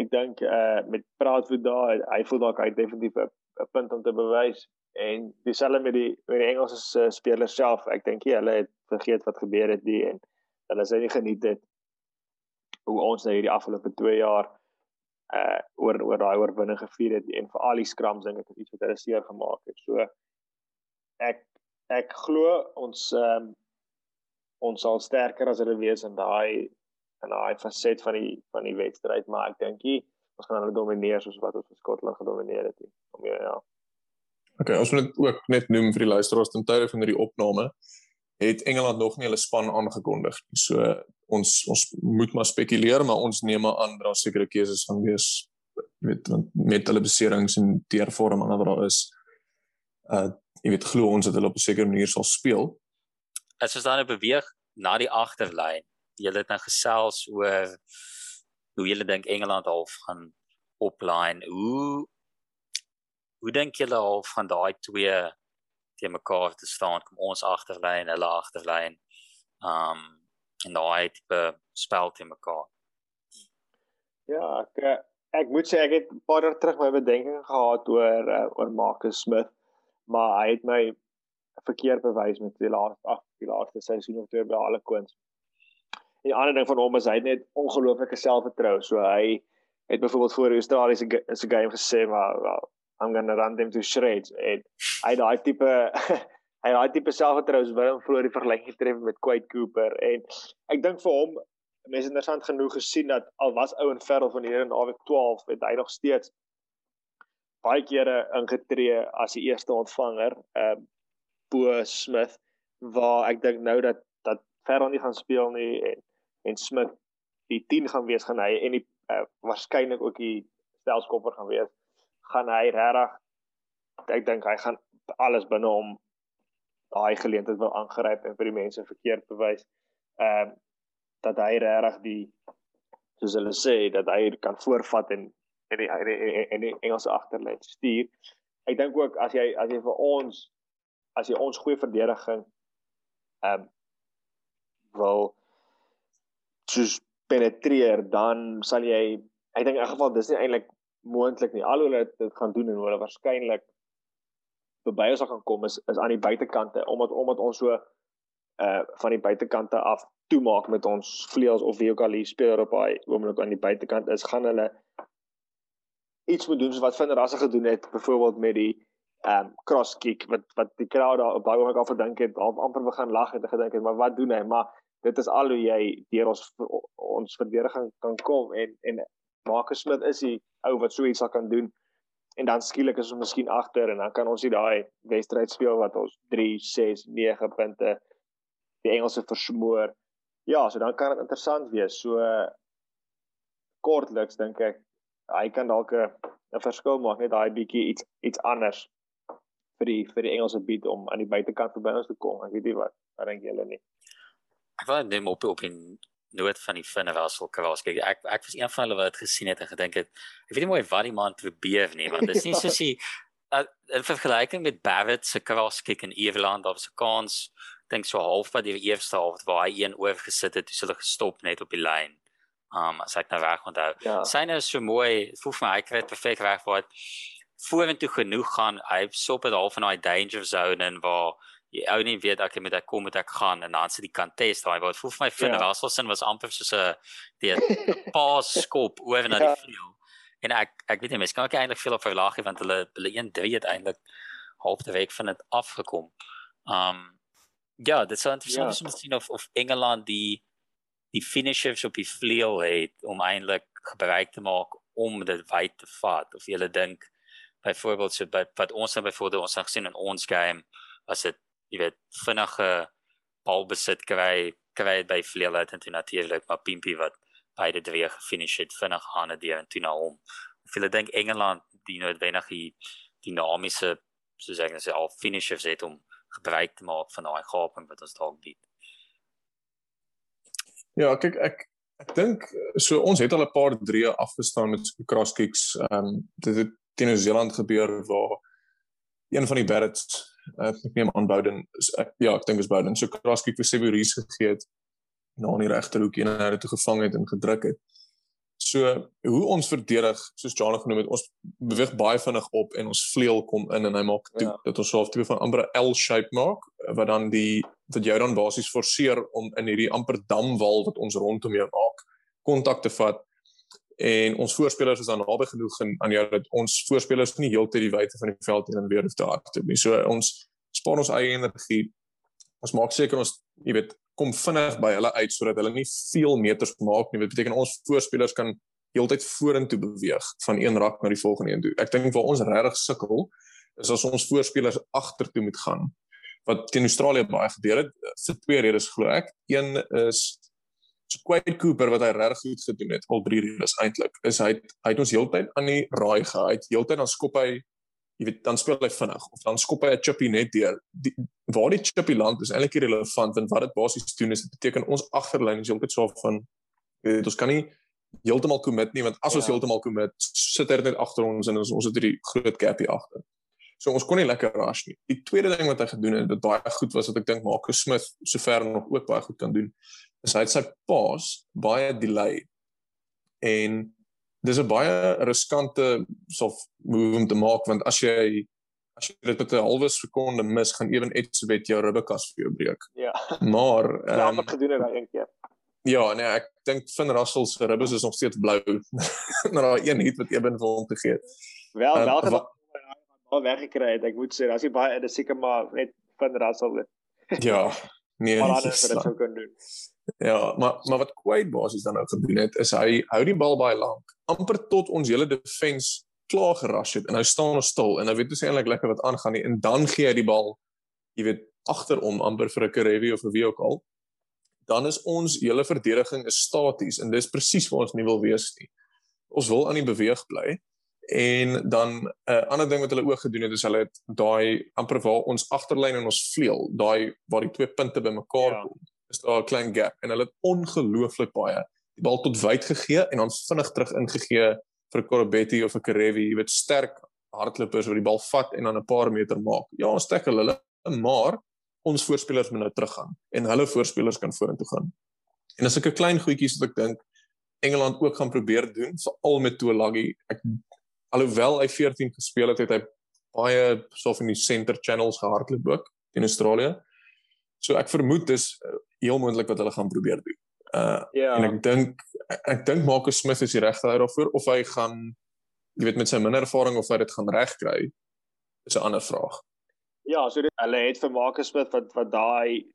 Ek dink eh uh, met praat vir daai hy voel dalk hy definitief 'n punt om te bewys en dieselfde met die met die Engelse uh, spelers self. Ek dink hulle het vergeet wat gebeur het die en hulle sê nie geniet dit hoe ons nou hierdie afgelope 2 jaar uh oor oor daai oorwinning gevier het en vir al die scrums dink ek is iets wat hulle seer gemaak het. So ek ek glo ons ehm um, ons sal sterker as hulle wees in daai in daai faset van die van die wedstryd, maar ek dink jy ons gaan hulle domineer soos wat ons Skotland gedomineer het. Om ja. ja. Okay, ons moet ook net noem vir die luisteraars ten tye van hierdie opname het Engeland nog nie hulle span aangekondig nie. So ons ons moet maar spekuleer, maar ons neem maar aan daar sekere keuses gaan wees weet want met hulle beserings en die ervaring wat daar is. Uh jy weet glo ons dat hulle op 'n sekere manier sal speel. As ons dan beweeg na die agterlyn, jy het nou gesels oor hoe jy dink Engeland half gaan opline. Hoe hoe dink julle al van daai twee teen mekaar te staan kom ons agterlyn hulle agterlyn. Um en daai tipe spel teen mekaar. Ja ek ek moet sê ek het 'n paar jaar terug my bedenkinge gehad oor uh, oor Marcus Smith maar hy het my verkeerd bewys met die laaste ag die laaste seisoen of twee by alle koens die ander ding van hom is hy het net ongelooflike selfvertroue so hy het byvoorbeeld voor die Australiese se game gesê maar wel I'm going to run them to shreds. En hy daai tipe hy daai tipe selfvertroue wil hom vroeër die vergelyking tref met Quade Cooper. En ek dink vir hom mense interessant genoeg gesien dat al was ou en Ferrell van hier in naweek 12 het hy nog steeds baie kere ingetree as die eerste ontvanger ehm uh, Bo Smith waar ek dink nou dat dat Ferrell nie gaan speel nie en en Smith die 10 gaan wees gaan hy en die uh, waarskynlik ook die stelskopper gaan wees gaan hy regtig ek dink hy gaan alles binne hom daai geleentheid wil aangryp en vir die mense verkeerd bewys. Ehm uh, dat hy regtig die soos hulle sê dat hy kan voorvat en en die en die Engelse agterlyn stuur. Ek dink ook as jy as jy vir ons as jy ons goeie verdediging ehm um, wil soos penetreer dan sal jy ek dink in geval dis nie eintlik moontlik nie. Al hulle dit gaan doen en hulle waarskynlik verby ons gaan kom is is aan die buitekante omdat omdat ons so uh van die buitekante af toemaak met ons vleuels of wie ook al hier speler op daai oomblik aan die buitekant is gaan hulle iets moet doen soos wat Vinder Rasse gedoen het byvoorbeeld met die um cross kick wat wat die crowd daar op daai oomblik al verdink het half amper begin lag het en gedink het maar wat doen hy maar dit is al hoe jy deur ons ons verdediging kan kom en en Marcus Smith is die ou wat so iets sal kan doen. En dan skielik is ons miskien agter en dan kan ons nie daai wedstryd speel wat ons 3, 6, 9 punte die Engelse versmoor. Ja, so dan kan dit interessant wees. So kortliks dink ek hy kan dalk 'n verskil maak net daai bietjie iets iets anders vir die vir die Engelse bied om aan die buitekant verby ons te kom. Ek weet nie wat, wat dink julle nie. Ek wou net op op in nooit van die Finn Russell kraas kyk. Ek ek was een van hulle wat gesien het en gedink het, ek weet nie mooi wat die man probeer nie, want dit is nie soos hy uh, in vergelyking met Barrett se kyk in Ierland of se kans dink so half by die eerste helfte waar hy een oor gesit het, toe hulle gestop net op die lyn. Um as ek nou reg onthou. Ja. Syne is so mooi, voel vir my hy kry perfek reg wat vorentoe genoeg gaan. Hy sop dit half in daai danger zone en waar jy ou nie weet ek moet ek kom moet ek gaan en dan sit die contest daai wat voel vir my Finn ja. Russellson was amper soos 'n die pass skop oor na die ja. vleuel en ek ek weet nie mens kan ook eintlik veel op verlaag want hulle hulle 1-3 het eintlik half die week van dit afgekom. Um ja, dit sou interessant wees ja. om te sien of of Engeland die die finishers op die vleuel het om eintlik gebruik te maak om dit wyd te vat of jy dink byvoorbeeld so by wat ons nou byvoorbeeld ons het gesien in ons game as dit jy weet vinnige balbesit kry kry by vleuel uit en toe natuurlik maar Pimpie wat beide drie gefinish het vinnig aan het deur en toe na hom. Of jy dink Engeland die noodwendig die dinamiese soos ek sê al finishers het om gebruik te maak van daai gaping wat ons dalk bied. Ja, kyk ek ek dink so ons het al 'n paar drie afgestaan met cross kicks. Ehm um, dit het teen New Zealand gebeur waar een van die Barretts uh, ek neem aan Bowden ek, ja ek dink is Bowden so Kraskiek vir Severies gegee het na in die regterhoek en hy het toe gevang het en gedruk het So hoe ons verdedig, soos Jana genoem het, ons beweeg baie vinnig op en ons vleuel kom in en hy maak toe ja. dat ons self twee van amper 'n L-shape maak wat dan die wat jou dan basies forceer om in hierdie amper damwal wat ons rondom jou maak kontak te vat en ons voorspelers is dan naby genoeg in, aan jou dat ons voorspelers nie heeltyd die wyte van die veld hier en weer hoef te hardloop nie. So ons spaar ons eie energie. Ons maak seker ons, jy weet, kom vinnig by hulle uit sodat hulle nie veel meters maak nie. Dit beteken ons voorspelers kan heeltyd vorentoe beweeg van een rak na die volgende een toe. Ek dink waar ons regtig sukkel is as ons voorspelers agtertoe moet gaan. Wat teen Australië baie gebeur het vir twee redes glo ek. Een is so Quade Cooper wat hy regtig goed gedoen het al drie redes eintlik. Is hy hy het ons heeltyd aan die raai gehou. Heeltyd dan skop hy jy weet dan speel hy vinnig of dan skop hy 'n chippy net deur. Die, waar die chippy land is eintlik irrelevant want wat dit basies doen is dit beteken ons agterlyn is heeltyd so van weet ons kan nie heeltemal commit nie want as ja. ons heeltemal commit sit hy net agter ons en ons ons het hierdie groot gap hier agter. So ons kon nie lekker rush nie. Die tweede ding wat hy gedoen het wat baie goed was wat ek dink Marcus Smith sover nog ook baie goed kan doen is hy het sy pas baie delay en dis 'n baie riskante sof move om te maak want as jy as jy dit met 'n halwe sekonde mis gaan ewen Etsebet jou ribbekas vir jou breek. Ja. Maar ehm ja, wat gedoen het daai een keer? Ja, nee, ek dink Finn Russell se ribbes is nog steeds blou na daai een hit wat Eben vir hom te gee. Wel, um, welke wat al weggekry het. Ek moet sê, as jy baie dis seker maar net Finn Russell. ja. Nee, maar anders wat dit sou kan doen. Ja, maar maar wat Quade basies dan nou gedoen het is hy hou die bal baie lank, amper tot ons hele defense klaar geras het en hy staan ons stil en hy weet dus eintlik lekker wat aangaan nie en dan gee hy die bal jy weet agterom amper vir 'n Karevi of 'n wie ook al. Dan is ons hele verdediging is staties en dis presies waar ons nie wil wees nie. Ons wil aan die beweeg bly. En dan 'n uh, ander ding wat hulle ook gedoen het is hulle het daai amper waar ons agterlyn en ons vleuel, daai waar die twee punte bymekaar ja. kom is daar 'n klein gap en hulle het ongelooflik baie die bal tot wyd gegee en dan vinnig terug ingegee vir Corbetty of 'n Karevi, jy weet sterk hardlopers wat die bal vat en dan 'n paar meter maak. Ja, ons tackle hulle, maar ons voorspelers moet nou teruggaan en hulle voorspelers kan vorentoe gaan. En as ek 'n klein goedjies wat ek dink Engeland ook gaan probeer doen, veral met Tuolagi. Ek alhoewel hy 14 gespeel het, het hy baie so van die center channels gehardloop ook in Australië. So ek vermoed dis heel moontlik wat hulle gaan probeer doen. Uh ja. en ek dink ek dink Marcus Smith is die regte ou daarvoor of hy gaan jy weet met sy minder ervaring of hy dit gaan regkry is 'n ander vraag. Ja, so dit, hulle het vir Marcus Smith wat wat daai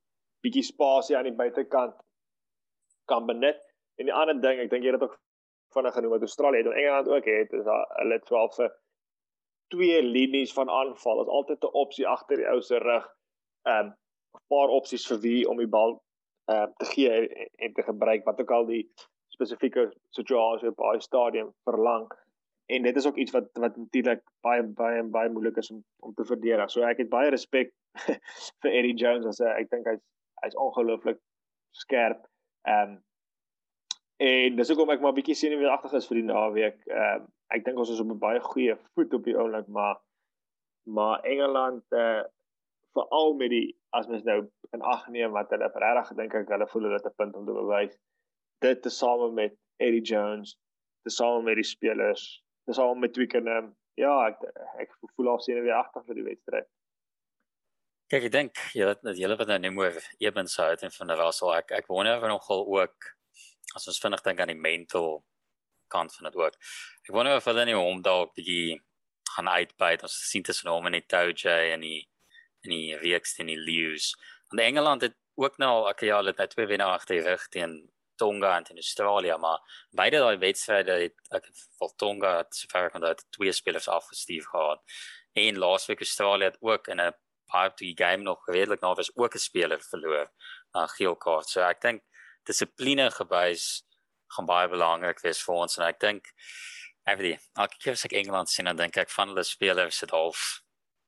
bietjie spasie aan die buitekant kan benut. En die ander ding, ek dink jy het ook vinnig genoem wat Australië en Engeland ook het, is dat hulle het wel vir twee linies van aanval. Dit is altyd 'n opsie agter die ou se rug. Ehm um, paar opsies vir wie om die bal uh, te gee en, en te gebruik wat ook al die spesifieke situasie op daai stadium verlang en dit is ook iets wat wat natuurlik baie baie baie moeilik is om om te verdedig. So ek het baie respek vir Eddie Jones as ek dink hy's hy's ongelooflik skerp. Ehm um, en dis hoekom ek maar bietjie senuweeagtig is vir die naweek. Ehm um, ek dink ons is op 'n baie goeie voet op die oomblik, maar maar Engeland eh uh, veral met die as mens nou in ag neem wat hulle regtig gedink ek hulle voel hulle het 'n punt om te bewys. Dit te same met Eddie Jones, te same met die spelers, te same met Twickenham. Ja, ek ek voel al sien weer agter vir die wedstryd. Kyk, ek dink jy dat julle wat nou neem oor Ebens uit en van der Russell ek ek wonder nogal ook as ons vinnig dink aan die mental kant van dit ook. Ek wonder of hulle nie hom dalk bietjie gaan uitbyt as sien tussen hom en die Toje en die in die reeks teen die Lions. Want Engeland het ook nou al okay, ja, hulle het twee wenner agter die rug teen Tonga en teen Australië, maar beide daai wedstryde het ek vir Tonga het sover kon dat twee spelers afgestuur gehad. En laasweek Australië het ook in 'n part die game nog redelik nou was ook 'n speler verloor na geel kaart. So ek dink dissipline gewys gaan baie belangrik wees vir ons en ek dink every ek kies ek Engeland sien en dink ek van hulle spelers het half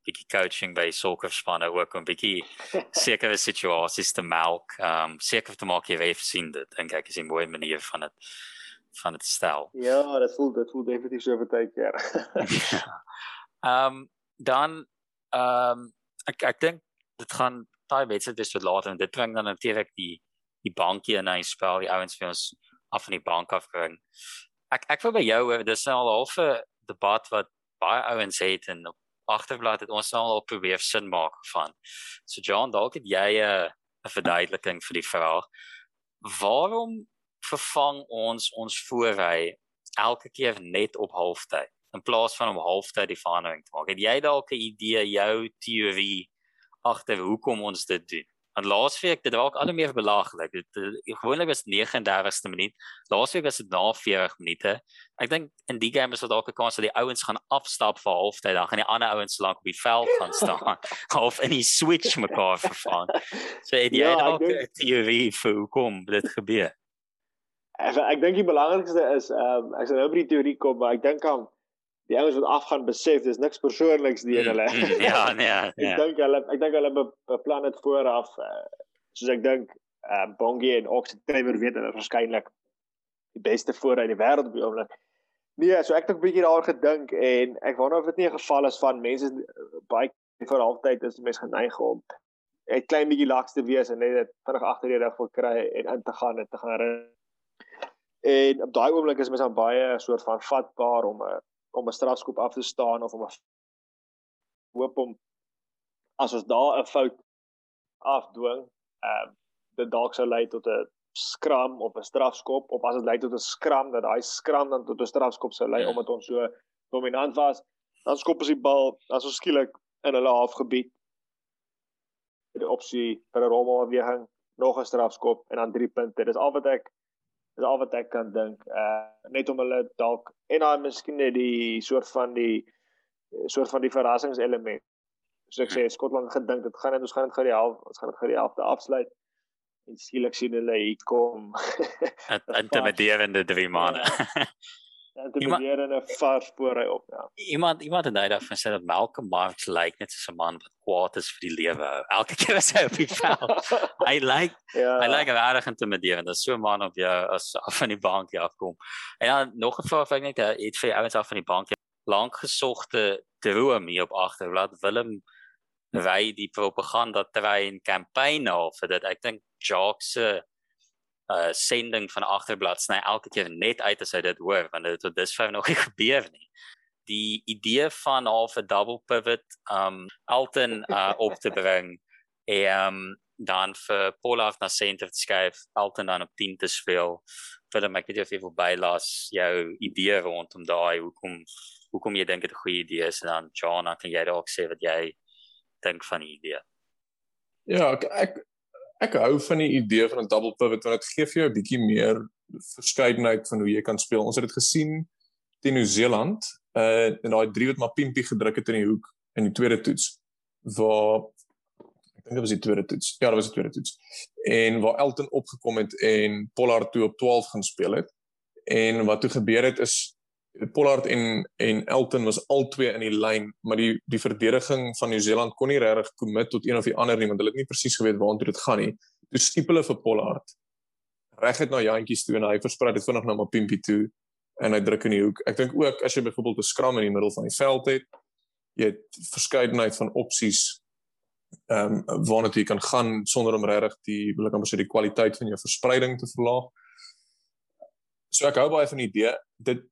bietjie coaching by sokkerspanne ook om bietjie sekere situasies te melk. Ehm um, seker te maak jy weet sien dit dink ek is 'n mooi manier van dit van dit stel. Ja, dit voel dit voel definitief so baie keer. Ehm um, dan ehm um, ek ek dink dit gaan daai wedstryd dis tot later en dit bring dan natuurlik die die bankie in hy spel die ouens vir ons af van die bank af bring. ek ek wil by jou dis nou al 'n debat wat baie ouens het en op agterblad het ons nou al probeer sin maak van. So John, dalk het jy 'n 'n verduideliking vir die vraag. Waarom vervang ons ons voorry elke keer net op halftyd in plaas van om halftyd die verandering te maak? Het jy dalk 'n idee, jou teorie agter hoekom ons dit doen? Want laasweek dit raak al hoe meer belaglik. Dit uh, gewoonlik was 39ste minuut. Laasweek was dit na 40 minute. Ek dink in die game is dit dalk 'n kans dat die ouens gaan afstap vir halftyd dan gaan die ander ouens lank op die veld gaan staan of in die switch mekaar vervang. So het jy ja, dalk 'n teorie vir hoekom dit gebeur? Ek ek dink die belangrikste is ehm um, ek sal nou by die teorie kom, maar ek dink aan die ouens wat afgaan besef dis niks persoonliks die in hulle. Mm, mm, ja, nee. Ja. ek dink hulle ek dink hulle beplan dit vooraf uh, soos ek dink uh, Bongie en Ox Trevor weet hulle waarskynlik die beste vooruit die wêreld op die oomblik. Nee, so ek het 'n bietjie daaroor gedink en ek wonder of dit nie 'n geval is van mense baie vir altyd is mense geneig om 'n klein bietjie laks te wees en net dit vinnig agter die rug wil kry en in te gaan en te gaan ry. En op daai oomblik is mense baie soort van vatbaar om 'n om 'n strafskop af te staan of om 'n hoop om as ons daar 'n fout afdwing, ehm uh, dit dalk sou lei tot 'n skram of 'n strafskop of as dit lei tot 'n skram dat daai skram dan tot 'n strafskop sou lei ja. omdat ons so dominant was, dan skop ons die bal as ons skielik in hulle halfgebied die opsie vir 'n rommelbeweging, nog 'n strafskop en dan 3 punte. Dis al wat ek is al wat ek kan dink. Uh net om hulle dalk en dan miskien net die soort van die soort van die verrassingselement. So ek sê Skotland gedink dit gaan net ons gaan dit gou die helfte ons gaan dit gou die helfte afsluit. En skielik sien hulle hier kom. Intimiderende drie manne. Ja. Dit probeer in 'n vars spoor hy op, ja. Iemand iemand het nou daarvan gesê dat Malcolm Marx lyk net soos 'n man wat kwaad is vir die lewe. Elke keer as hy op die veld. hy lyk like, ja. hy lyk regtig intimiderend. Dit is so 'n man op jou as af van die bank afkom. En dan nog 'n vraag ek net het vir ouens af van die bank lank gesogte droom hier op agterblad Willem ry die propaganda trein kampanje of dit ek dink Jacques se uh sending van agterblad sny elke keer net uit as hy dit hoor want dit tot dusver nog nie gebeur nie. Die idee van half 'n double pivot um Alton uh op te bring en um, dan vir Pollard na center te skuif, Alton dan op 10 te speel. My ek weet jy of jy verby las jou idee rondom daai hoekom hoekom jy dink dit 'n goeie idee is en dan John, kan jy dalk sê wat jy dink van die idee? Ja, ek, ek ek hou van die idee van 'n double pivot want dit gee vir jou 'n bietjie meer verskeidenheid van hoe jy kan speel. Ons het dit gesien teen Nieu-Seeland, uh en daai drie wat maar Pimpie gedruk het in die hoek in die tweede toets waar ek dink dit was die tweede toets. Ja, dit was die tweede toets. En waar Elton opgekom het en Pollard toe op 12 gaan speel het. En wat toe gebeur het is Pollard en en Elton was albei in die lyn, maar die die verdediging van Nieu-Seeland kon nie regtig commit tot een of die ander nie want hulle het nie presies geweet waartoe dit gaan nie. Toe skiep hulle vir Pollard reguit na Jantjies toe en hy versprei dit vinnig na Mapimpi toe en hy druk in die hoek. Ek dink ook as jy byvoorbeeld 'n skram in die middel van die veld het, jy het verskeidenheid van opsies ehm um, waarna jy kan gaan sonder om regtig die wil ek amper sê die kwaliteit van jou verspreiding te verlaag. So ek hou baie van die idee. Dit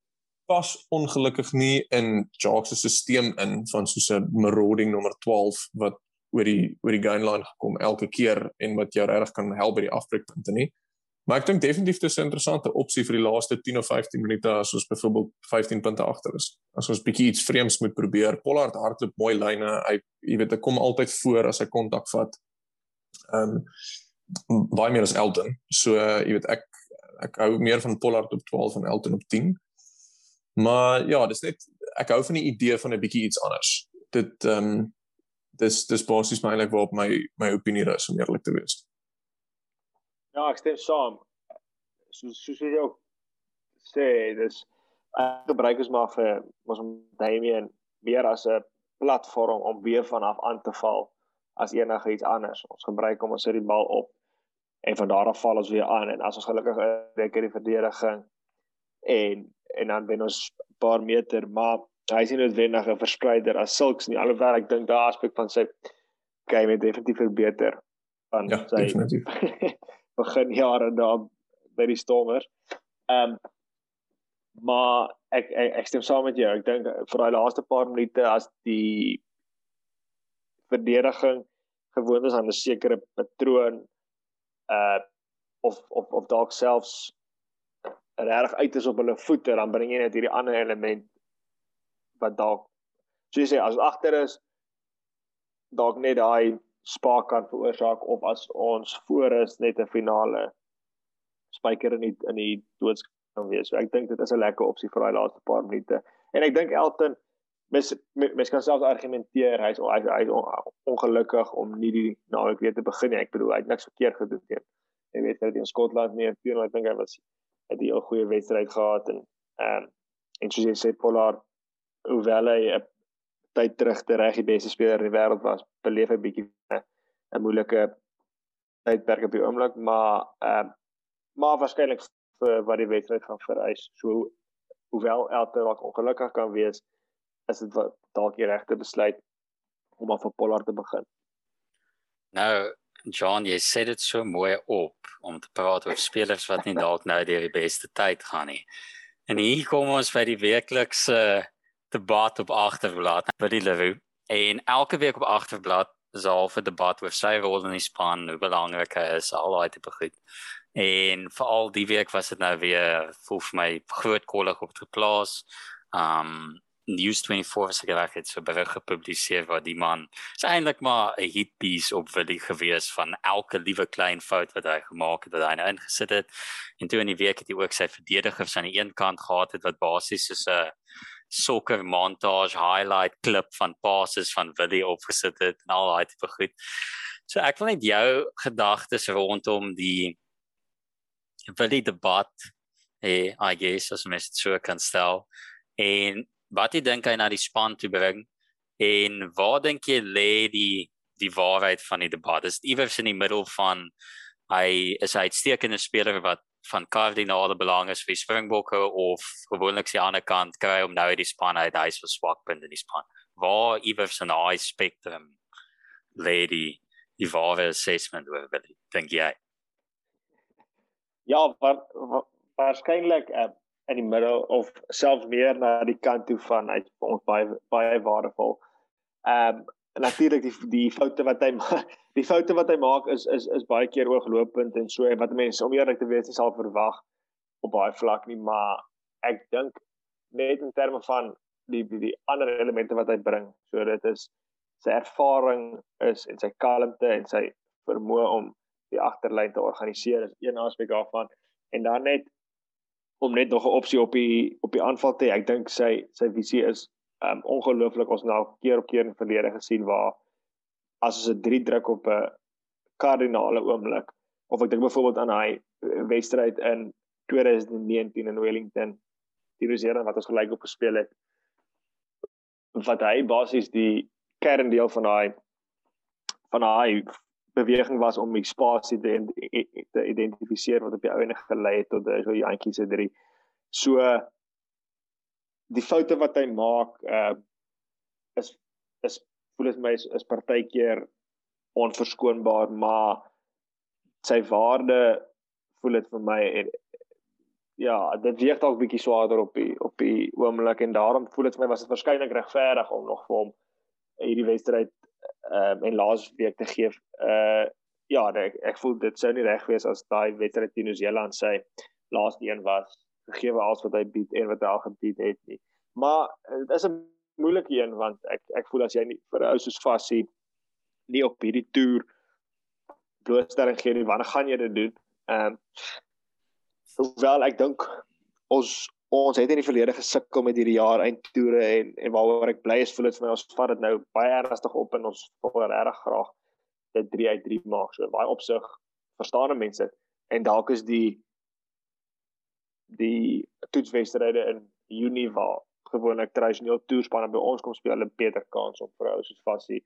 pas ongelukkig nie in Jacques se stelsel in van soos 'n marauding nommer 12 wat oor die oor die gain line gekom elke keer en wat jou regtig kan help by die afbreekpunte nie. Maar ek dink definitief dis 'n interessante opsie vir die laaste 10 of 15 minute as ons byvoorbeeld 15 punte agter is. As ons bietjie iets vreemds moet probeer. Pollard hardloop mooi lyne. Hy jy weet hy kom altyd voor as hy kontak vat. Ehm um, baie meer as Elton. So uh, jy weet ek ek hou meer van Pollard op 12 en Elton op 10. Maar ja, dis net ek hou van die idee van 'n bietjie iets anders. Dit ehm um, dis dis basies my eintlik waarop my my opinie is om eerlik te wees. Ja, ek stem saam. So so sê jy ook sê dis ek gebruik is maar vir ons om Damien meer as 'n platform om weer vanaf aan te val as enige iets anders. Ons gebruik om sy die bal op en van daar af val ons weer aan en as ons gelukkig 'n dekker die verdediging en en dan wen ons 'n paar meter, maar hy is nie noodwendig 'n verspreider as sulks nie. Alhoewel ek dink daai aspek van sy game het definitief verbeter van ja, sy begin jare daar by die Stormers. Ehm um, Maar ek ek, ek stem saam met jou. Ek dink vir daai laaste paar minute as die verdediging gewoond is aan 'n sekere patroon uh of of of dalk selfs reg uit is op hulle voete, dan bring jy net hierdie ander element wat dalk soos jy sê as agter is dalk net daai spark kan veroorsaak of as ons voor is net 'n finale spyker in die in die doods kan wees. So ek dink dit is 'n lekker opsie vir daai laaste paar minute. En ek dink Elton mes mes kan selfs argumenteer hy's hy's hy ongelukkig om nie die naweek weer te begin nie. Ek bedoel hy het niks verkeerd gedoen nie. Jy weet dat in Skotland nie 'n puur ek dink hy was 'n heel goeie wedstryd gehad en ehm um, en soos jy sê Pollard hoewel hy 'n tyd terug te reg die beste speler in die wêreld was, beleef hy bietjie 'n moeilike tydperk op die oomblik, maar ehm uh, maar waarskynlik vir wat die wedstryd gaan vereis. So hoewel Elton dalk ongelukkig kan wees, is dit dalk die regte besluit om af vir Pollard te begin. Nou, John, jy sê dit so mooi op om te praat oor spelers wat nie dalk nou deur die beste tyd gaan nie. En hier kom ons by die werklikse debat op agterblad by die Leroux. En elke week op agterblad is al 'n debat oor sy rol in die span, hoe belangrik hy is, al daai tipe goed. En veral die week was dit nou weer vir my groot kollig op te plaas. Um News 24 het gewerk het so berig gepubliseer waar die man is eintlik maar 'n hit piece op vir die gewees van elke liewe klein fout wat hy gemaak het wat hy nou ingesit het. En toe in die week het hy ook sy verdedigers aan die een kant gehad het wat basies soos 'n soccer montage highlight klip van passes van Willie opgesit het en al daai tipe goed. So ek wil net jou gedagtes rondom die Willie debat hey I guess as mens dit so kan stel en wat jy dink hy na die span toe bring en waar dink jy lê die die waarheid van die debat is iewers in die middel van hy is 'n uitstekende speler wat van kardinale belang is vir Springbokke of gewoonlik die ander kant kry om nou die span uit hy is vir swakpunte in die span. Waar iewers in daai spectrum lady die ware assessment oor wil dink jy? Ja, waarskynlik uh, in die middel of selfs meer na die kant toe van uit vir ons baie baie waardevol. Ehm um, natuurlik die die foute wat hy maak die foute wat hy maak is is is baie keer ooglopend en so wat mense om eerlik te wees nie sal verwag op baie vlak nie maar ek dink net in terme van die die, die ander elemente wat hy bring so dit is sy ervaring is en sy kalmte en sy vermoë om die agterlyn te organiseer is een aspek daarvan en dan net om net nog 'n opsie op die op die aanval te hê. Ek dink sy sy visie is um ongelooflik ons nou keer op keer in verlede gesien waar as ons 'n 3 druk op 'n kardinale oomblik of ek dink byvoorbeeld aan hy eh, wedstryd in 2019 in Wellington die Rosera wat ons gelyk op gespeel het wat hy basies die kerndeel van daai van daai beweging was om die spasie te, te identifiseer wat op die ouene gelei het tot so jantjies se 3 so die foute wat hy maak uh is is voel dit my is, is partykeer onverskoonbaar maar sy waarde voel dit vir my en ja dit weeg dalk bietjie swaarder op die op die oomblik en daarom voel dit vir my was dit waarskynlik regverdig om nog vir hom hierdie wedstryd uh en laas week te gee uh ja ek, ek voel dit sou nie reg wees as daai wedstryd teen Nieu-Seeland sy laaste een was gegee alles wat hy bied en wat hy al gebied het nie. Maar dit is 'n moeilike een want ek ek voel as jy nie vir 'n ou soos Fassie nie op hierdie toer blootstelling gee nie, wanneer gaan jy dit doen? Ehm um, hoewel ek dink ons ons het in die verlede gesukkel met hierdie jaar eindtoere en en waaroor ek bly is voel dit vir my ons vat dit nou baie ernstig op en ons wil regtig graag dit 3 uit 3 maak. So baie opsig verstaande mense en dalk is die die toetswedstryde in Junie waar gewoonlik tradisioneel toerspanne by ons kom speel 'n beter kans om vir hulle soos Fassie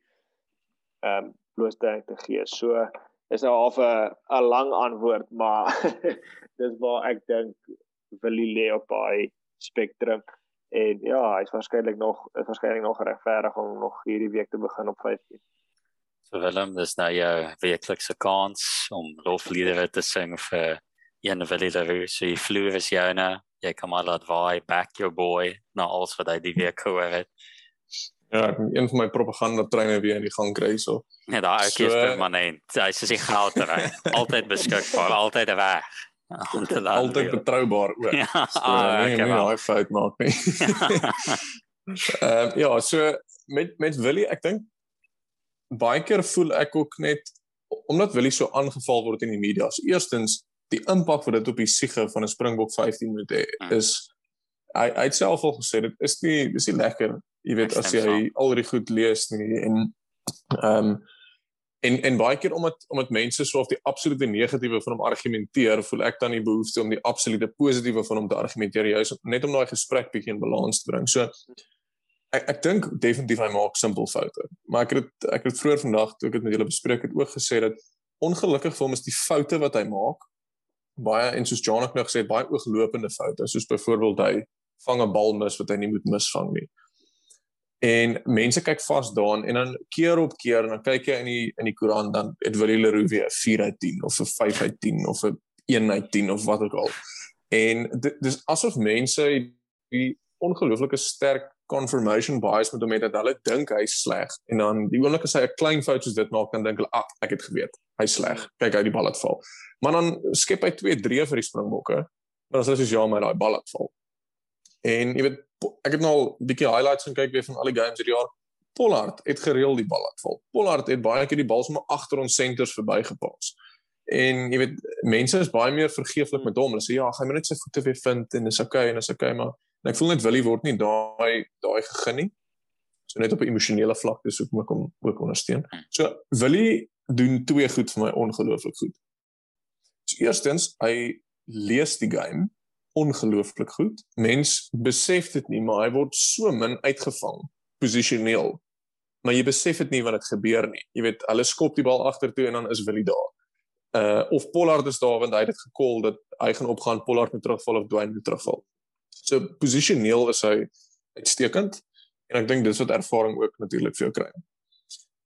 ehm um, blootstelling te gee. So is nou half 'n 'n lang antwoord, maar dis waar ek dink Willie lê op daai spektrum en ja, hy's waarskynlik nog is waarskynlik nog regverdig om nog hierdie week te begin op 15. So Willem, dis nou jou werklikse kans om lofliedere te sing vir een Willie Leroux. So die vloer is joune. jy kan maar laat waai back your boy na alles wat hy die week gehoor het. Ja, een van my propaganda treine weer in die gang kry so. Ja, daai so, is permanent. Hy is sy goudterrein. altyd beskikbaar, altyd reg. Altyd betroubaar ook. Ja, so, ah, nee, nee, hy fout maak nie. Ehm um, ja, so met met Willie, ek dink baie keer voel ek ook net omdat Willie so aangeval word in die media. So eerstens die impak wat dit op die siege van 'n Springbok 15 moet hê hmm. is hy hy het self al gesê dit is nie dis nie lekker jy weet as jy al die goed lees nie en ehm um, en en baie keer omdat omdat mense so of die absolute negatiewe van hom argumenteer voel ek dan die behoefte om die absolute positiewe van hom te argumenteer juis net om daai gesprek bietjie in balans te bring so ek ek dink definitief hy maak simpel foute maar ek het ek het vroeër vandag toe ek dit met julle bespreek het ook gesê dat ongelukkig vir hom is die foute wat hy maak baie en soos John ook nou gesê het baie ooglopende foute soos byvoorbeeld hy vang 'n bal mis wat hy nie moet misvang nie. En mense kyk vas daarin en dan keer op keer en dan kyk jy in die in die koerant dan het Willie Leroux weer 'n 4 uit 10 of 'n 5 uit 10 of 'n 1 uit 10 of wat ook al. En dis asof mense die ongelooflike sterk confirmation bias met hom het dat hulle dink hy's sleg en dan die oomblik as hy 'n klein fout soos dit maak dan dink hulle ah ek het geweet hy's sleg kyk hy die bal het val Maar dan skep hy 2 3 vir die Springbokke. Maar as hulle soos ja, maar daai bal het val. En jy weet ek het nou al 'n bietjie highlights gaan kyk weer van al die games hierdie jaar. Pollard het gereeld die bal laat val. Pollard het baie keer die bal sommer agter ons senters verbygepas. En jy weet mense is baie meer vergeeflik met hom. Hulle sê ja, gaan net sy voete weer vind en dis okay en dis okay, maar en ek voel net Willie word nie daai daai gegee nie. So net op 'n emosionele vlak dis ook moet kom ook ondersteun. So Willie doen twee goed vir my ongelooflik goed. So eerstens, hy lees die game ongelooflik goed. Mens besef dit nie, maar hy word so min uitgevang posisioneel. Maar jy besef dit nie wanneer dit gebeur nie. Jy weet, hulle skop die bal agtertoe en dan is Willie daar. Uh of Pollard is daar want hy het dit gekol dat hy gaan opgaan Pollard moet terugval of Dwayne moet terugval. So posisioneel is hy uitstekend en ek dink dis wat ervaring ook natuurlik vir jou kry.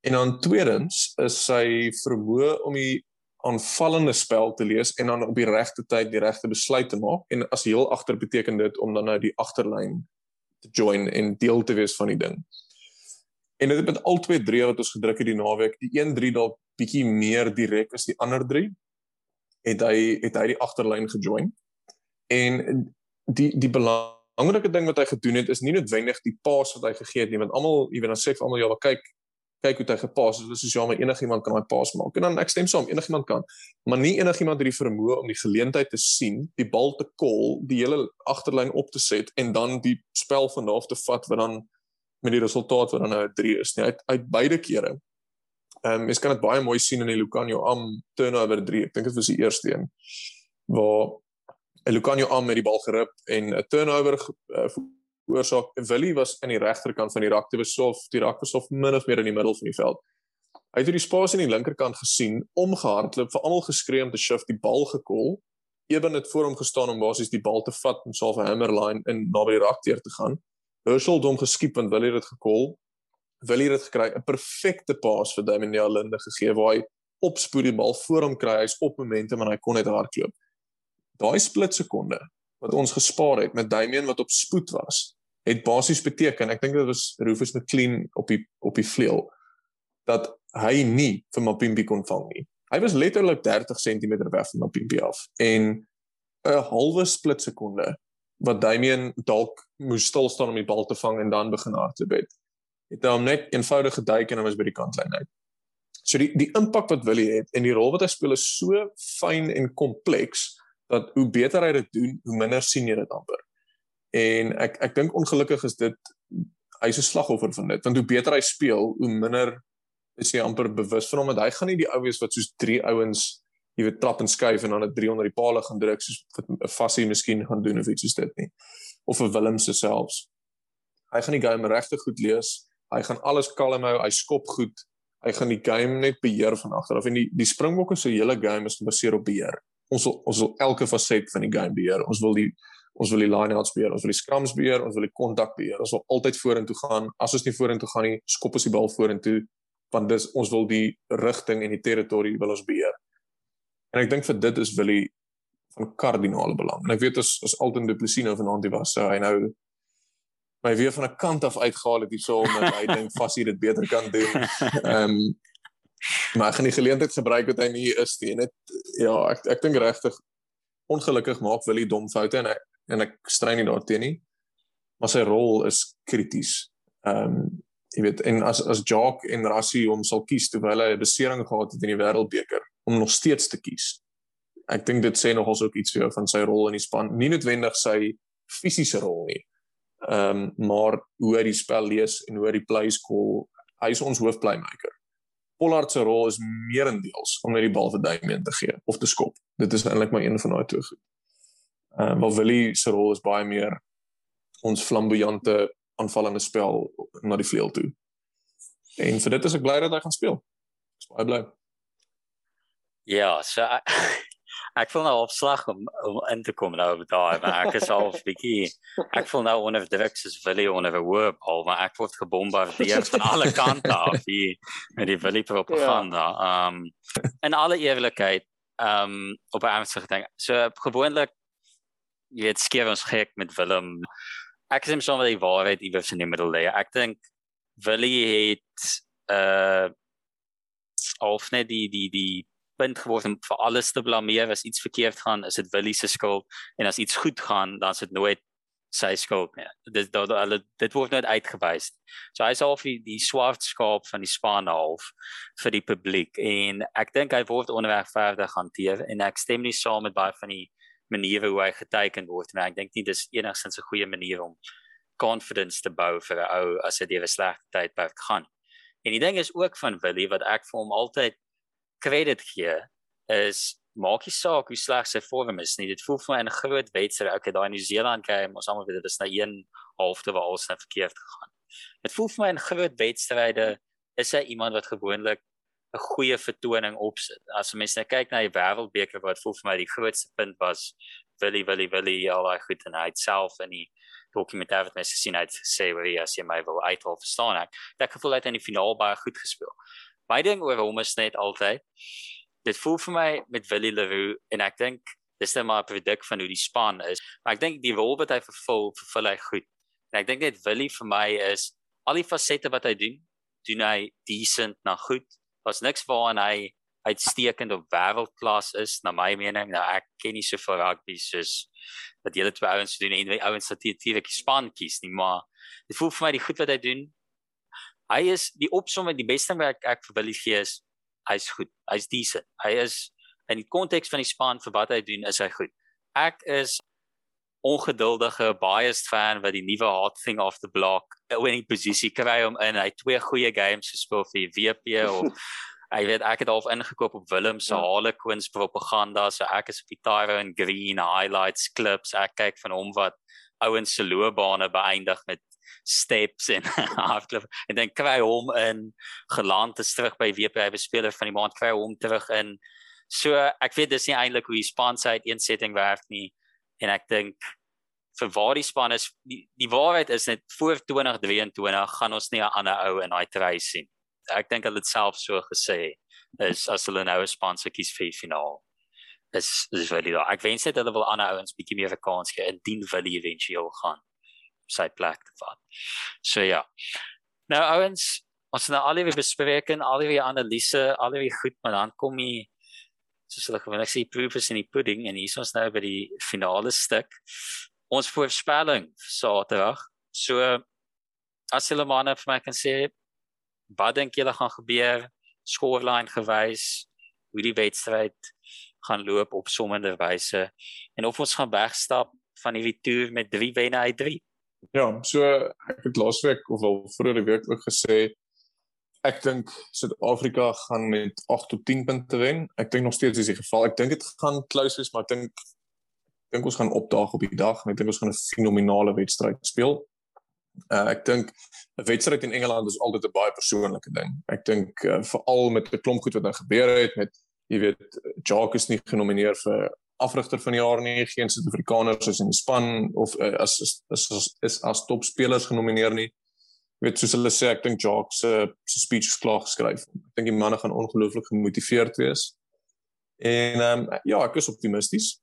En dan tweedens is sy vermoë om die aanvallende spel te lees en dan op die regte tyd die regte besluit te maak en as heel agter beteken dit om dan nou die agterlyn te join en deel te wees van die ding. En dit het met al twee drie wat ons gedruk het die naweek, die 1-3 dalk bietjie meer direk as die ander 3 het hy het hy die agterlyn gejoin. En die die belangrike ding wat hy gedoen het is nie noodwendig die pas wat hy gegee het nie want almal jy weet dan sê almal ja, kyk kyk hoe hy gepas het. Dit is soos ja, maar enigiemand kan daai pas maak. En dan ek stem saam, enigiemand kan. Maar nie enigiemand het die vermoë om die geleentheid te sien, die bal te kol, die hele agterlyn op te set en dan die spel van daar af te vat wat dan met die resultaat wat dan nou 'n 3 is nie. Uit uit beide kere. Ehm um, mens kan dit baie mooi sien in die Lucanio Am turnover 3. Ek dink dit was die eerste een waar Lucanio Am met die bal gerip en 'n turnover uh, oorsaak Willie was in die regterkant van die rak, dit was so of die rak was of min of meer in die middel van die veld. Hy het hierdie spasie aan die linkerkant gesien, omgehardloop, vir almal geskree om te shift die bal gekol. Eben het voor hom gestaan om basies die bal te vat en so 'n hammerline in naby die rak teer te gaan. Herschel het hom geskiep en Willie het dit gekol. Willie het gekry 'n perfekte paas vir Damian Linde gegee waar hy opspoed die bal voor hom kry, hy's op momentum en hy kon net hardloop. Daai split sekonde wat ons gespaar het met Damian wat op spoed was, het basies beteken ek dink dit was Rufus McLean op die op die vleuel dat hy nie vir Mapimpi kon vang nie. Hy was letterlik 30 cm weg van Mapimpi af en 'n halwe split sekonde wat Damian dalk moes stil staan om die bal te vang en dan begin hardloop het. Het hom net eenvoudig geduik en hom was by die kantlyn uit. So die die impak wat Willie het en die rol wat hy speel is so fyn en kompleks dat hoe beter hy dit doen, hoe minder sien jy dit amper. En ek ek dink ongelukkig is dit hy's 'n slagoffer van dit want hoe beter hy speel, hoe minder is hy amper bewus van hom dat hy gaan nie die ou wees wat soos drie ouens jy weet trap en skuif en dan net 300 die palle gaan druk soos wat 'n fassie miskien gaan doen of iets soos dit nie. Of 'n Willem se selfs. Hy gaan die game regtig goed lees. Hy gaan alles kalm hou, hy skop goed. Hy gaan die game net beheer van agter af en die die Springbokke se hele game is gebaseer op beheer. Ons wil, ons wil elke faset van die game beheer. Ons wil die ons wil die lineouts beheer, ons wil die scrums beheer, ons wil die kontak beheer. Ons wil altyd vorentoe gaan. As ons nie vorentoe gaan nie, skop ons die bal vorentoe want dis ons wil die rigting en die territorie wil ons beheer. En ek dink vir dit is Willie van kardinale belang. En ek weet as as Alton Du Plessis nou vanaand hier was, hy nou my weer van 'n kant af uitgehaal het hierso omdat hy dink vas hy dit beter kan doen. Ehm um, maar ek gaan die geleentheid gebruik wat hy nie is nie. Net ja, ek ek dink regtig ongelukkig maak Willie dom foute en ek en ek strei nie daarteenoor nie. Maar sy rol is krities. Ehm um, jy weet en as as Jock en Rassie hom sal kies terwyl hy 'n besering gehad het in die wêreldbeker om nog steeds te kies. Ek dink dit sê nogals ook iets vir jou van sy rol in die span, nie noodwendig sy fisiese rol nie. Ehm um, maar hoe hy die spel lees en hoe hy die plays call, hy is ons hoofplaymaker. Pollard se rol is meerendeels om net die bal vir Damian te gee of te skop. Dit is eintlik maar een van daai twee goed. Ehm uh, maar Willie se rol is baie meer ons flamboyante aanvallende spel na die vleuel toe. En vir dit is ek bly dat hy gaan speel. Ek is baie bly. Ja, so ek voel nou opslag om, om in te kom nou daar, maar ek is al 'n bietjie ek voel nou onder druk soos Willie onder 'n hoop al, maar ek word gebombardeer van alle kante af hier met die Willie propaganda. Ja. Um in alle eerlikheid, um op 'n ernstige ding. So gewoonlik jy weet skeer ons gek met Willem. Ek sê soms dat die waarheid iewers in die middel lê. Ek dink Willie het uh of net die die die punt geword om vir alles te blameer as iets verkeerd gaan, is dit Willie se skuld en as iets goed gaan, dan is dit nooit sy skuld nie. Dit dit dit word net uitgewys. So hy's half die, die swart skaap van die span half vir die publiek en ek dink hy word onregverdig hanteer en ek stem nie saam met baie van die maniere hoe hy geteken word nie. Ek dink nie dis enigstens 'n goeie manier om confidence te bou vir 'n ou as dit 'n slegte tyd by gaan. En die ding is ook van Willie wat ek vir hom altyd credit gee is maak nie saak hoe sleg sy vorm is nie. Dit voel vir my 'n groot wedstryd. Okay, daai New Zealand game, ons almal weet dit is nou een halfte waar alles net verkeerd gegaan. Dit voel vir my 'n groot wedstryde is hy iemand wat gewoonlik 'n goeie vertoning opsit. As mense nou kyk na die wêreldbeker wat vir my die grootste punt was Willie Willie Willie al daai goed en hy self in die dokumentêr wat mense sien uit sê waar hy as jy my wil uithaal verstaan ek. Ek gevoel hy het in die finaal baie goed gespeel my ding oor hom is net altyd dit voel vir my met Willie Leroux en ek dink dis net maar 'n predik van hoe die span is maar ek dink die rol wat hy vervul vervul hy goed en ek dink net Willie vir my is al die fasette wat hy doen doen hy decent na goed was niks waaraan hy uitstekend op wêreldklas is na my mening nou ek ken nie so vir rugby soos wat julle twee ouens doen en die ouens wat natuurlik die span kies nie maar dit voel vir my die goed wat hy doen hy is die opsomming die beste ding wat ek, ek vir Willie gee is hy's goed. Hy's decent. Hy is in die konteks van die span vir wat hy doen is hy goed. Ek is ongeduldige biased fan wat die nuwe hot thing off the block winning posisie kry om in hy twee goeie games gespeel vir WP of hy weet ek het half ingekoop op Willem se ja. Harlequins propaganda so ek is op die Tyro and Green highlights clips. Ek kyk van hom wat ouens se loopbane beëindig met steps en hardloop. En dan kry hom in geland is terug by WP hy bespeler van die maand kry hom terug in. So ek weet dis nie eintlik hoe die span se uiteensetting werk nie en ek dink vir waar die span is die, die waarheid is net voor 2023 gaan ons nie 'n ander ou in daai try sien ek dink hulle het self so gesê is as hulle nou 'n span se kies vir die finaal is is vir die ek wens net hulle wil ander ouens bietjie meer 'n kans gee indien hulle eventueel gaan sy plek te vat. So ja. Nou ouens, ons het nou al die bespreek en al die analise, al die goed, maar dan kom jy soos hulle gewoonlik sê proof is in die pudding en hier is ons nou by die finale stuk. Ons voorspelling Saterdag. So as julle manne vir my kan sê wat dink julle gaan gebeur scoreline gewys hoe die wedstryd gaan loop op sommende wyse en of ons gaan wegstap van hierdie toer met 3 wenne uit 3. Ja, so ek het laasweek of al vroeër die week ook gesê ek dink Suid-Afrika gaan met 8 tot 10 punte wen. Ek dink nog steeds is die geval. Ek dink dit gaan close wees, maar ek dink dink ons gaan opdaag op die dag en ek dink ons gaan 'n fenominale wedstryd speel. Uh, ek dink 'n wedstryd in Engeland is altyd 'n baie persoonlike ding. Ek dink uh, veral met 'n klomp goed wat nou gebeur het met jy weet Jacques is nie genomineer vir afrigter van die jaar nie, geen Suid-Afrikaners is in die span of uh, as is is is, is as topspelers genomineer nie. Weet soos hulle sê, ek dink Jacques se se speech is klaar geskryf. Ek dink die manne gaan ongelooflik gemotiveerd wees. En ehm um, ja, ek is optimisties.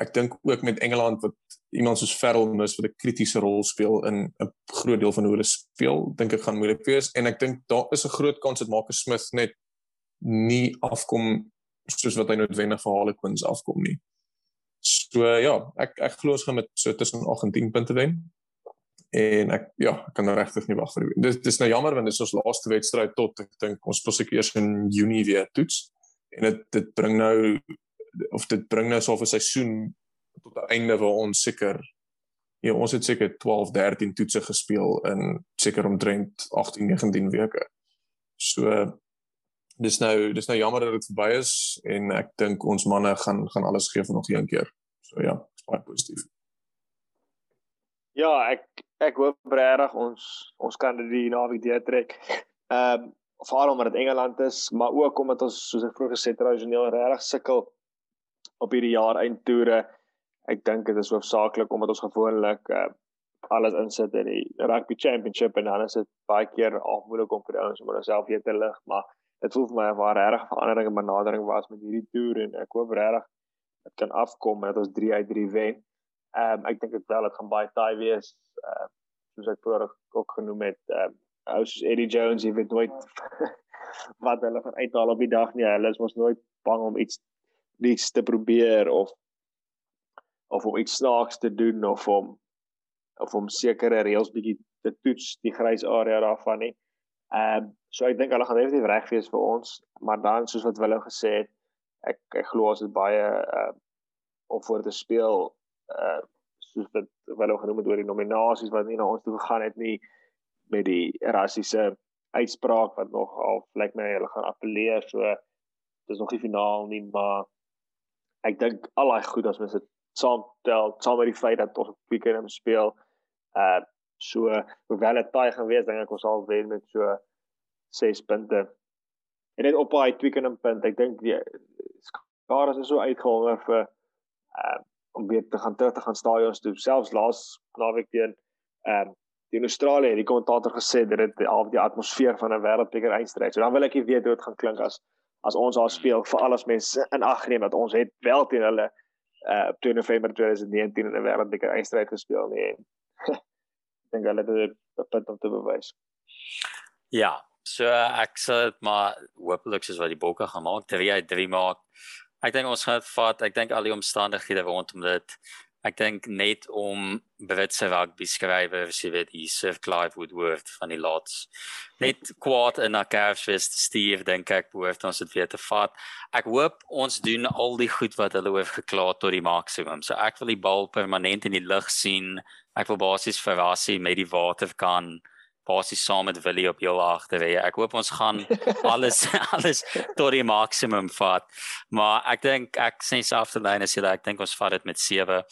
ek dink ook met Engeland wat iemand soos Ferrell mis wat 'n kritiese rol speel in 'n groot deel van hoe hulle speel, dink ek gaan moeilik wees en ek dink daar is 'n groot kans dat Marcus Smith net nie afkom soos wat hy noodwendig vir Harlequins afkom nie. So ja, ek ek glo ons gaan met so tussen 8 en 10 punte wen. En ek ja, ek kan regtig nie wag vir dit. Dis dis nou jammer want dit is ons laaste wedstryd tot ek dink ons spesifiek eers in Junie weer toets. En dit dit bring nou of dit bring nou so 'n seisoen tot 'n einde waar ons seker ja, ons het seker 12, 13 toetse gespeel in seker omtrent 18, 19 weke. So dis nou dis nou jammer dat dit verby is en ek dink ons manne gaan gaan alles gee vir nog een keer. So ja, is baie positief. Ja, ek ek hoop regtig ons ons kan dit die naweek deurtrek. Ehm um, veral omdat dit Engeland is, maar ook omdat ons soos ek vroeër gesê het, tradisioneel regtig sukkel op hierdie jaar eindtoere. Ek dink dit is hoofsaaklik omdat ons gewoonlik uh, alles insit in die rugby championship en dan is dit baie keer afmoedig om vir ons om onsself weer te lig, maar dit voel vir my of waar regtig verandering en benadering was met hierdie toer en ek hoop regtig dit kan afkom en dat ons 3 uit 3 wen. Ehm um, ek dink dit wel dit gaan baie taai wees. Ehm uh, soos ek vroeër ook genoem het, ehm um, ou soos Eddie Jones, jy weet nooit wat hulle van uithaal op die dag nie. Hulle is mos nooit bang om iets iets te probeer of of om iets snaaks te doen of om of om sekere reëls bietjie te toets die grys area daarvan nie. Ehm um, so ek dink hulle gaan definitief reg wees vir ons, maar dan soos wat Willem gesê het, ek ek glo as dit baie uh om voor te speel uh soos wat Willem genoem het oor die nominasies wat nie na ons toe gegaan het nie met die rassiese uitspraak wat nog al lyk my hulle gaan appeleer so dis nog nie finaal nie maar ek dink al daai goed as mens dit saam tel saam met die feit dat ons op Twickenham speel uh So hoewel dit taai gaan wees, dink ek ons sal wen met so 6 punte. En net op daai Twickenham punt, ek dink die Skaars is so uitgehonger vir uh om weer te gaan terug te gaan stadions toe. Selfs laas naweek teen ehm uh, die Australië het die kommentator gesê dat dit al die atmosfeer van 'n wêreldbeker eindstryd. So dan wil ek weet hoe dit gaan klink as as ons daar speel vir al ons mense in ag neem dat ons het wel teen hulle uh op 2 November 2019 in 'n wêreldbeker eindstryd gespeel nie. dink hulle het 'n punt om te bewys. Ja, so ek sê dit maar hopelik soos wat die bokke gaan maak, 3 uit 3 maak. Ek dink ons gaan vat, ek dink al die omstandighede rondom dit. Ek dink net om Britse rugby skrywers, jy weet, die Sir Clive Woodward van die lots. Net kwaad in 'n kerfsfees Steve dink ek behoort ons dit weer te vat. Ek hoop ons doen al die goed wat hulle oor gekla tot die maksimum. So ek wil die bal permanent in die lug sien ek wil basies verrasie met die waterkan basies saam met Willie op heel agter hê. Ek hoop ons gaan alles alles tot die maksimum vat. Maar ek dink ek sê self te lyn as jy ek dink ons vat dit met 7.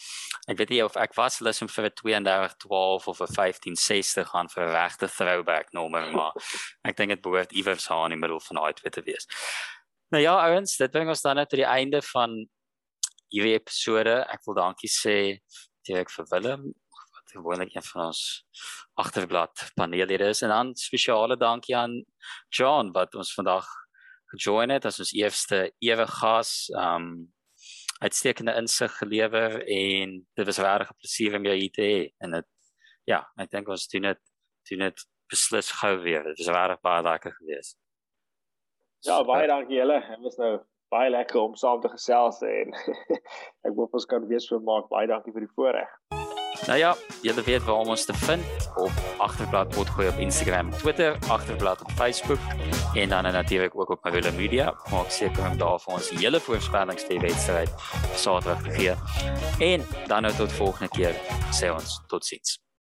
Ek weet nie of ek was lus om vir 'n 32-12 of 'n 15-60 gaan vir 'n regte throwback nommer maar ek dink dit behoort iewers aan in die middel van daai twee te wees. Nou ja, ouens, dit bring ons dan net tot die einde van hierdie episode. Ek wil dankie sê direk vir Willem gewoonlik een van ons agterblad paneellede is. En dan spesiale dankie aan John wat ons vandag gejoin het. As ons eerste ewe gas um uitstekende insig gelewer en dit was regtig 'n plesier om jou hier te hê. En dit ja ek dink ons doen dit doen dit beslis gou weer. Dit is regtig baie lekker gewees ja baie dankie julle. Dit was nou baie lekker om saam te gesels en ek hoop ons kan weer so maak. Baie dankie vir die voorreg Nou ja, julle weet waar om ons te vind op Agterblad Potgooi op Instagram, Twitter, Agterblad op Facebook en dan natuurlik ook op Marula Media. Maak seker om daar vir ons die hele voorspellings vir die wedstryd Saterdag te gee. En dan nou tot volgende keer sê ons totsiens.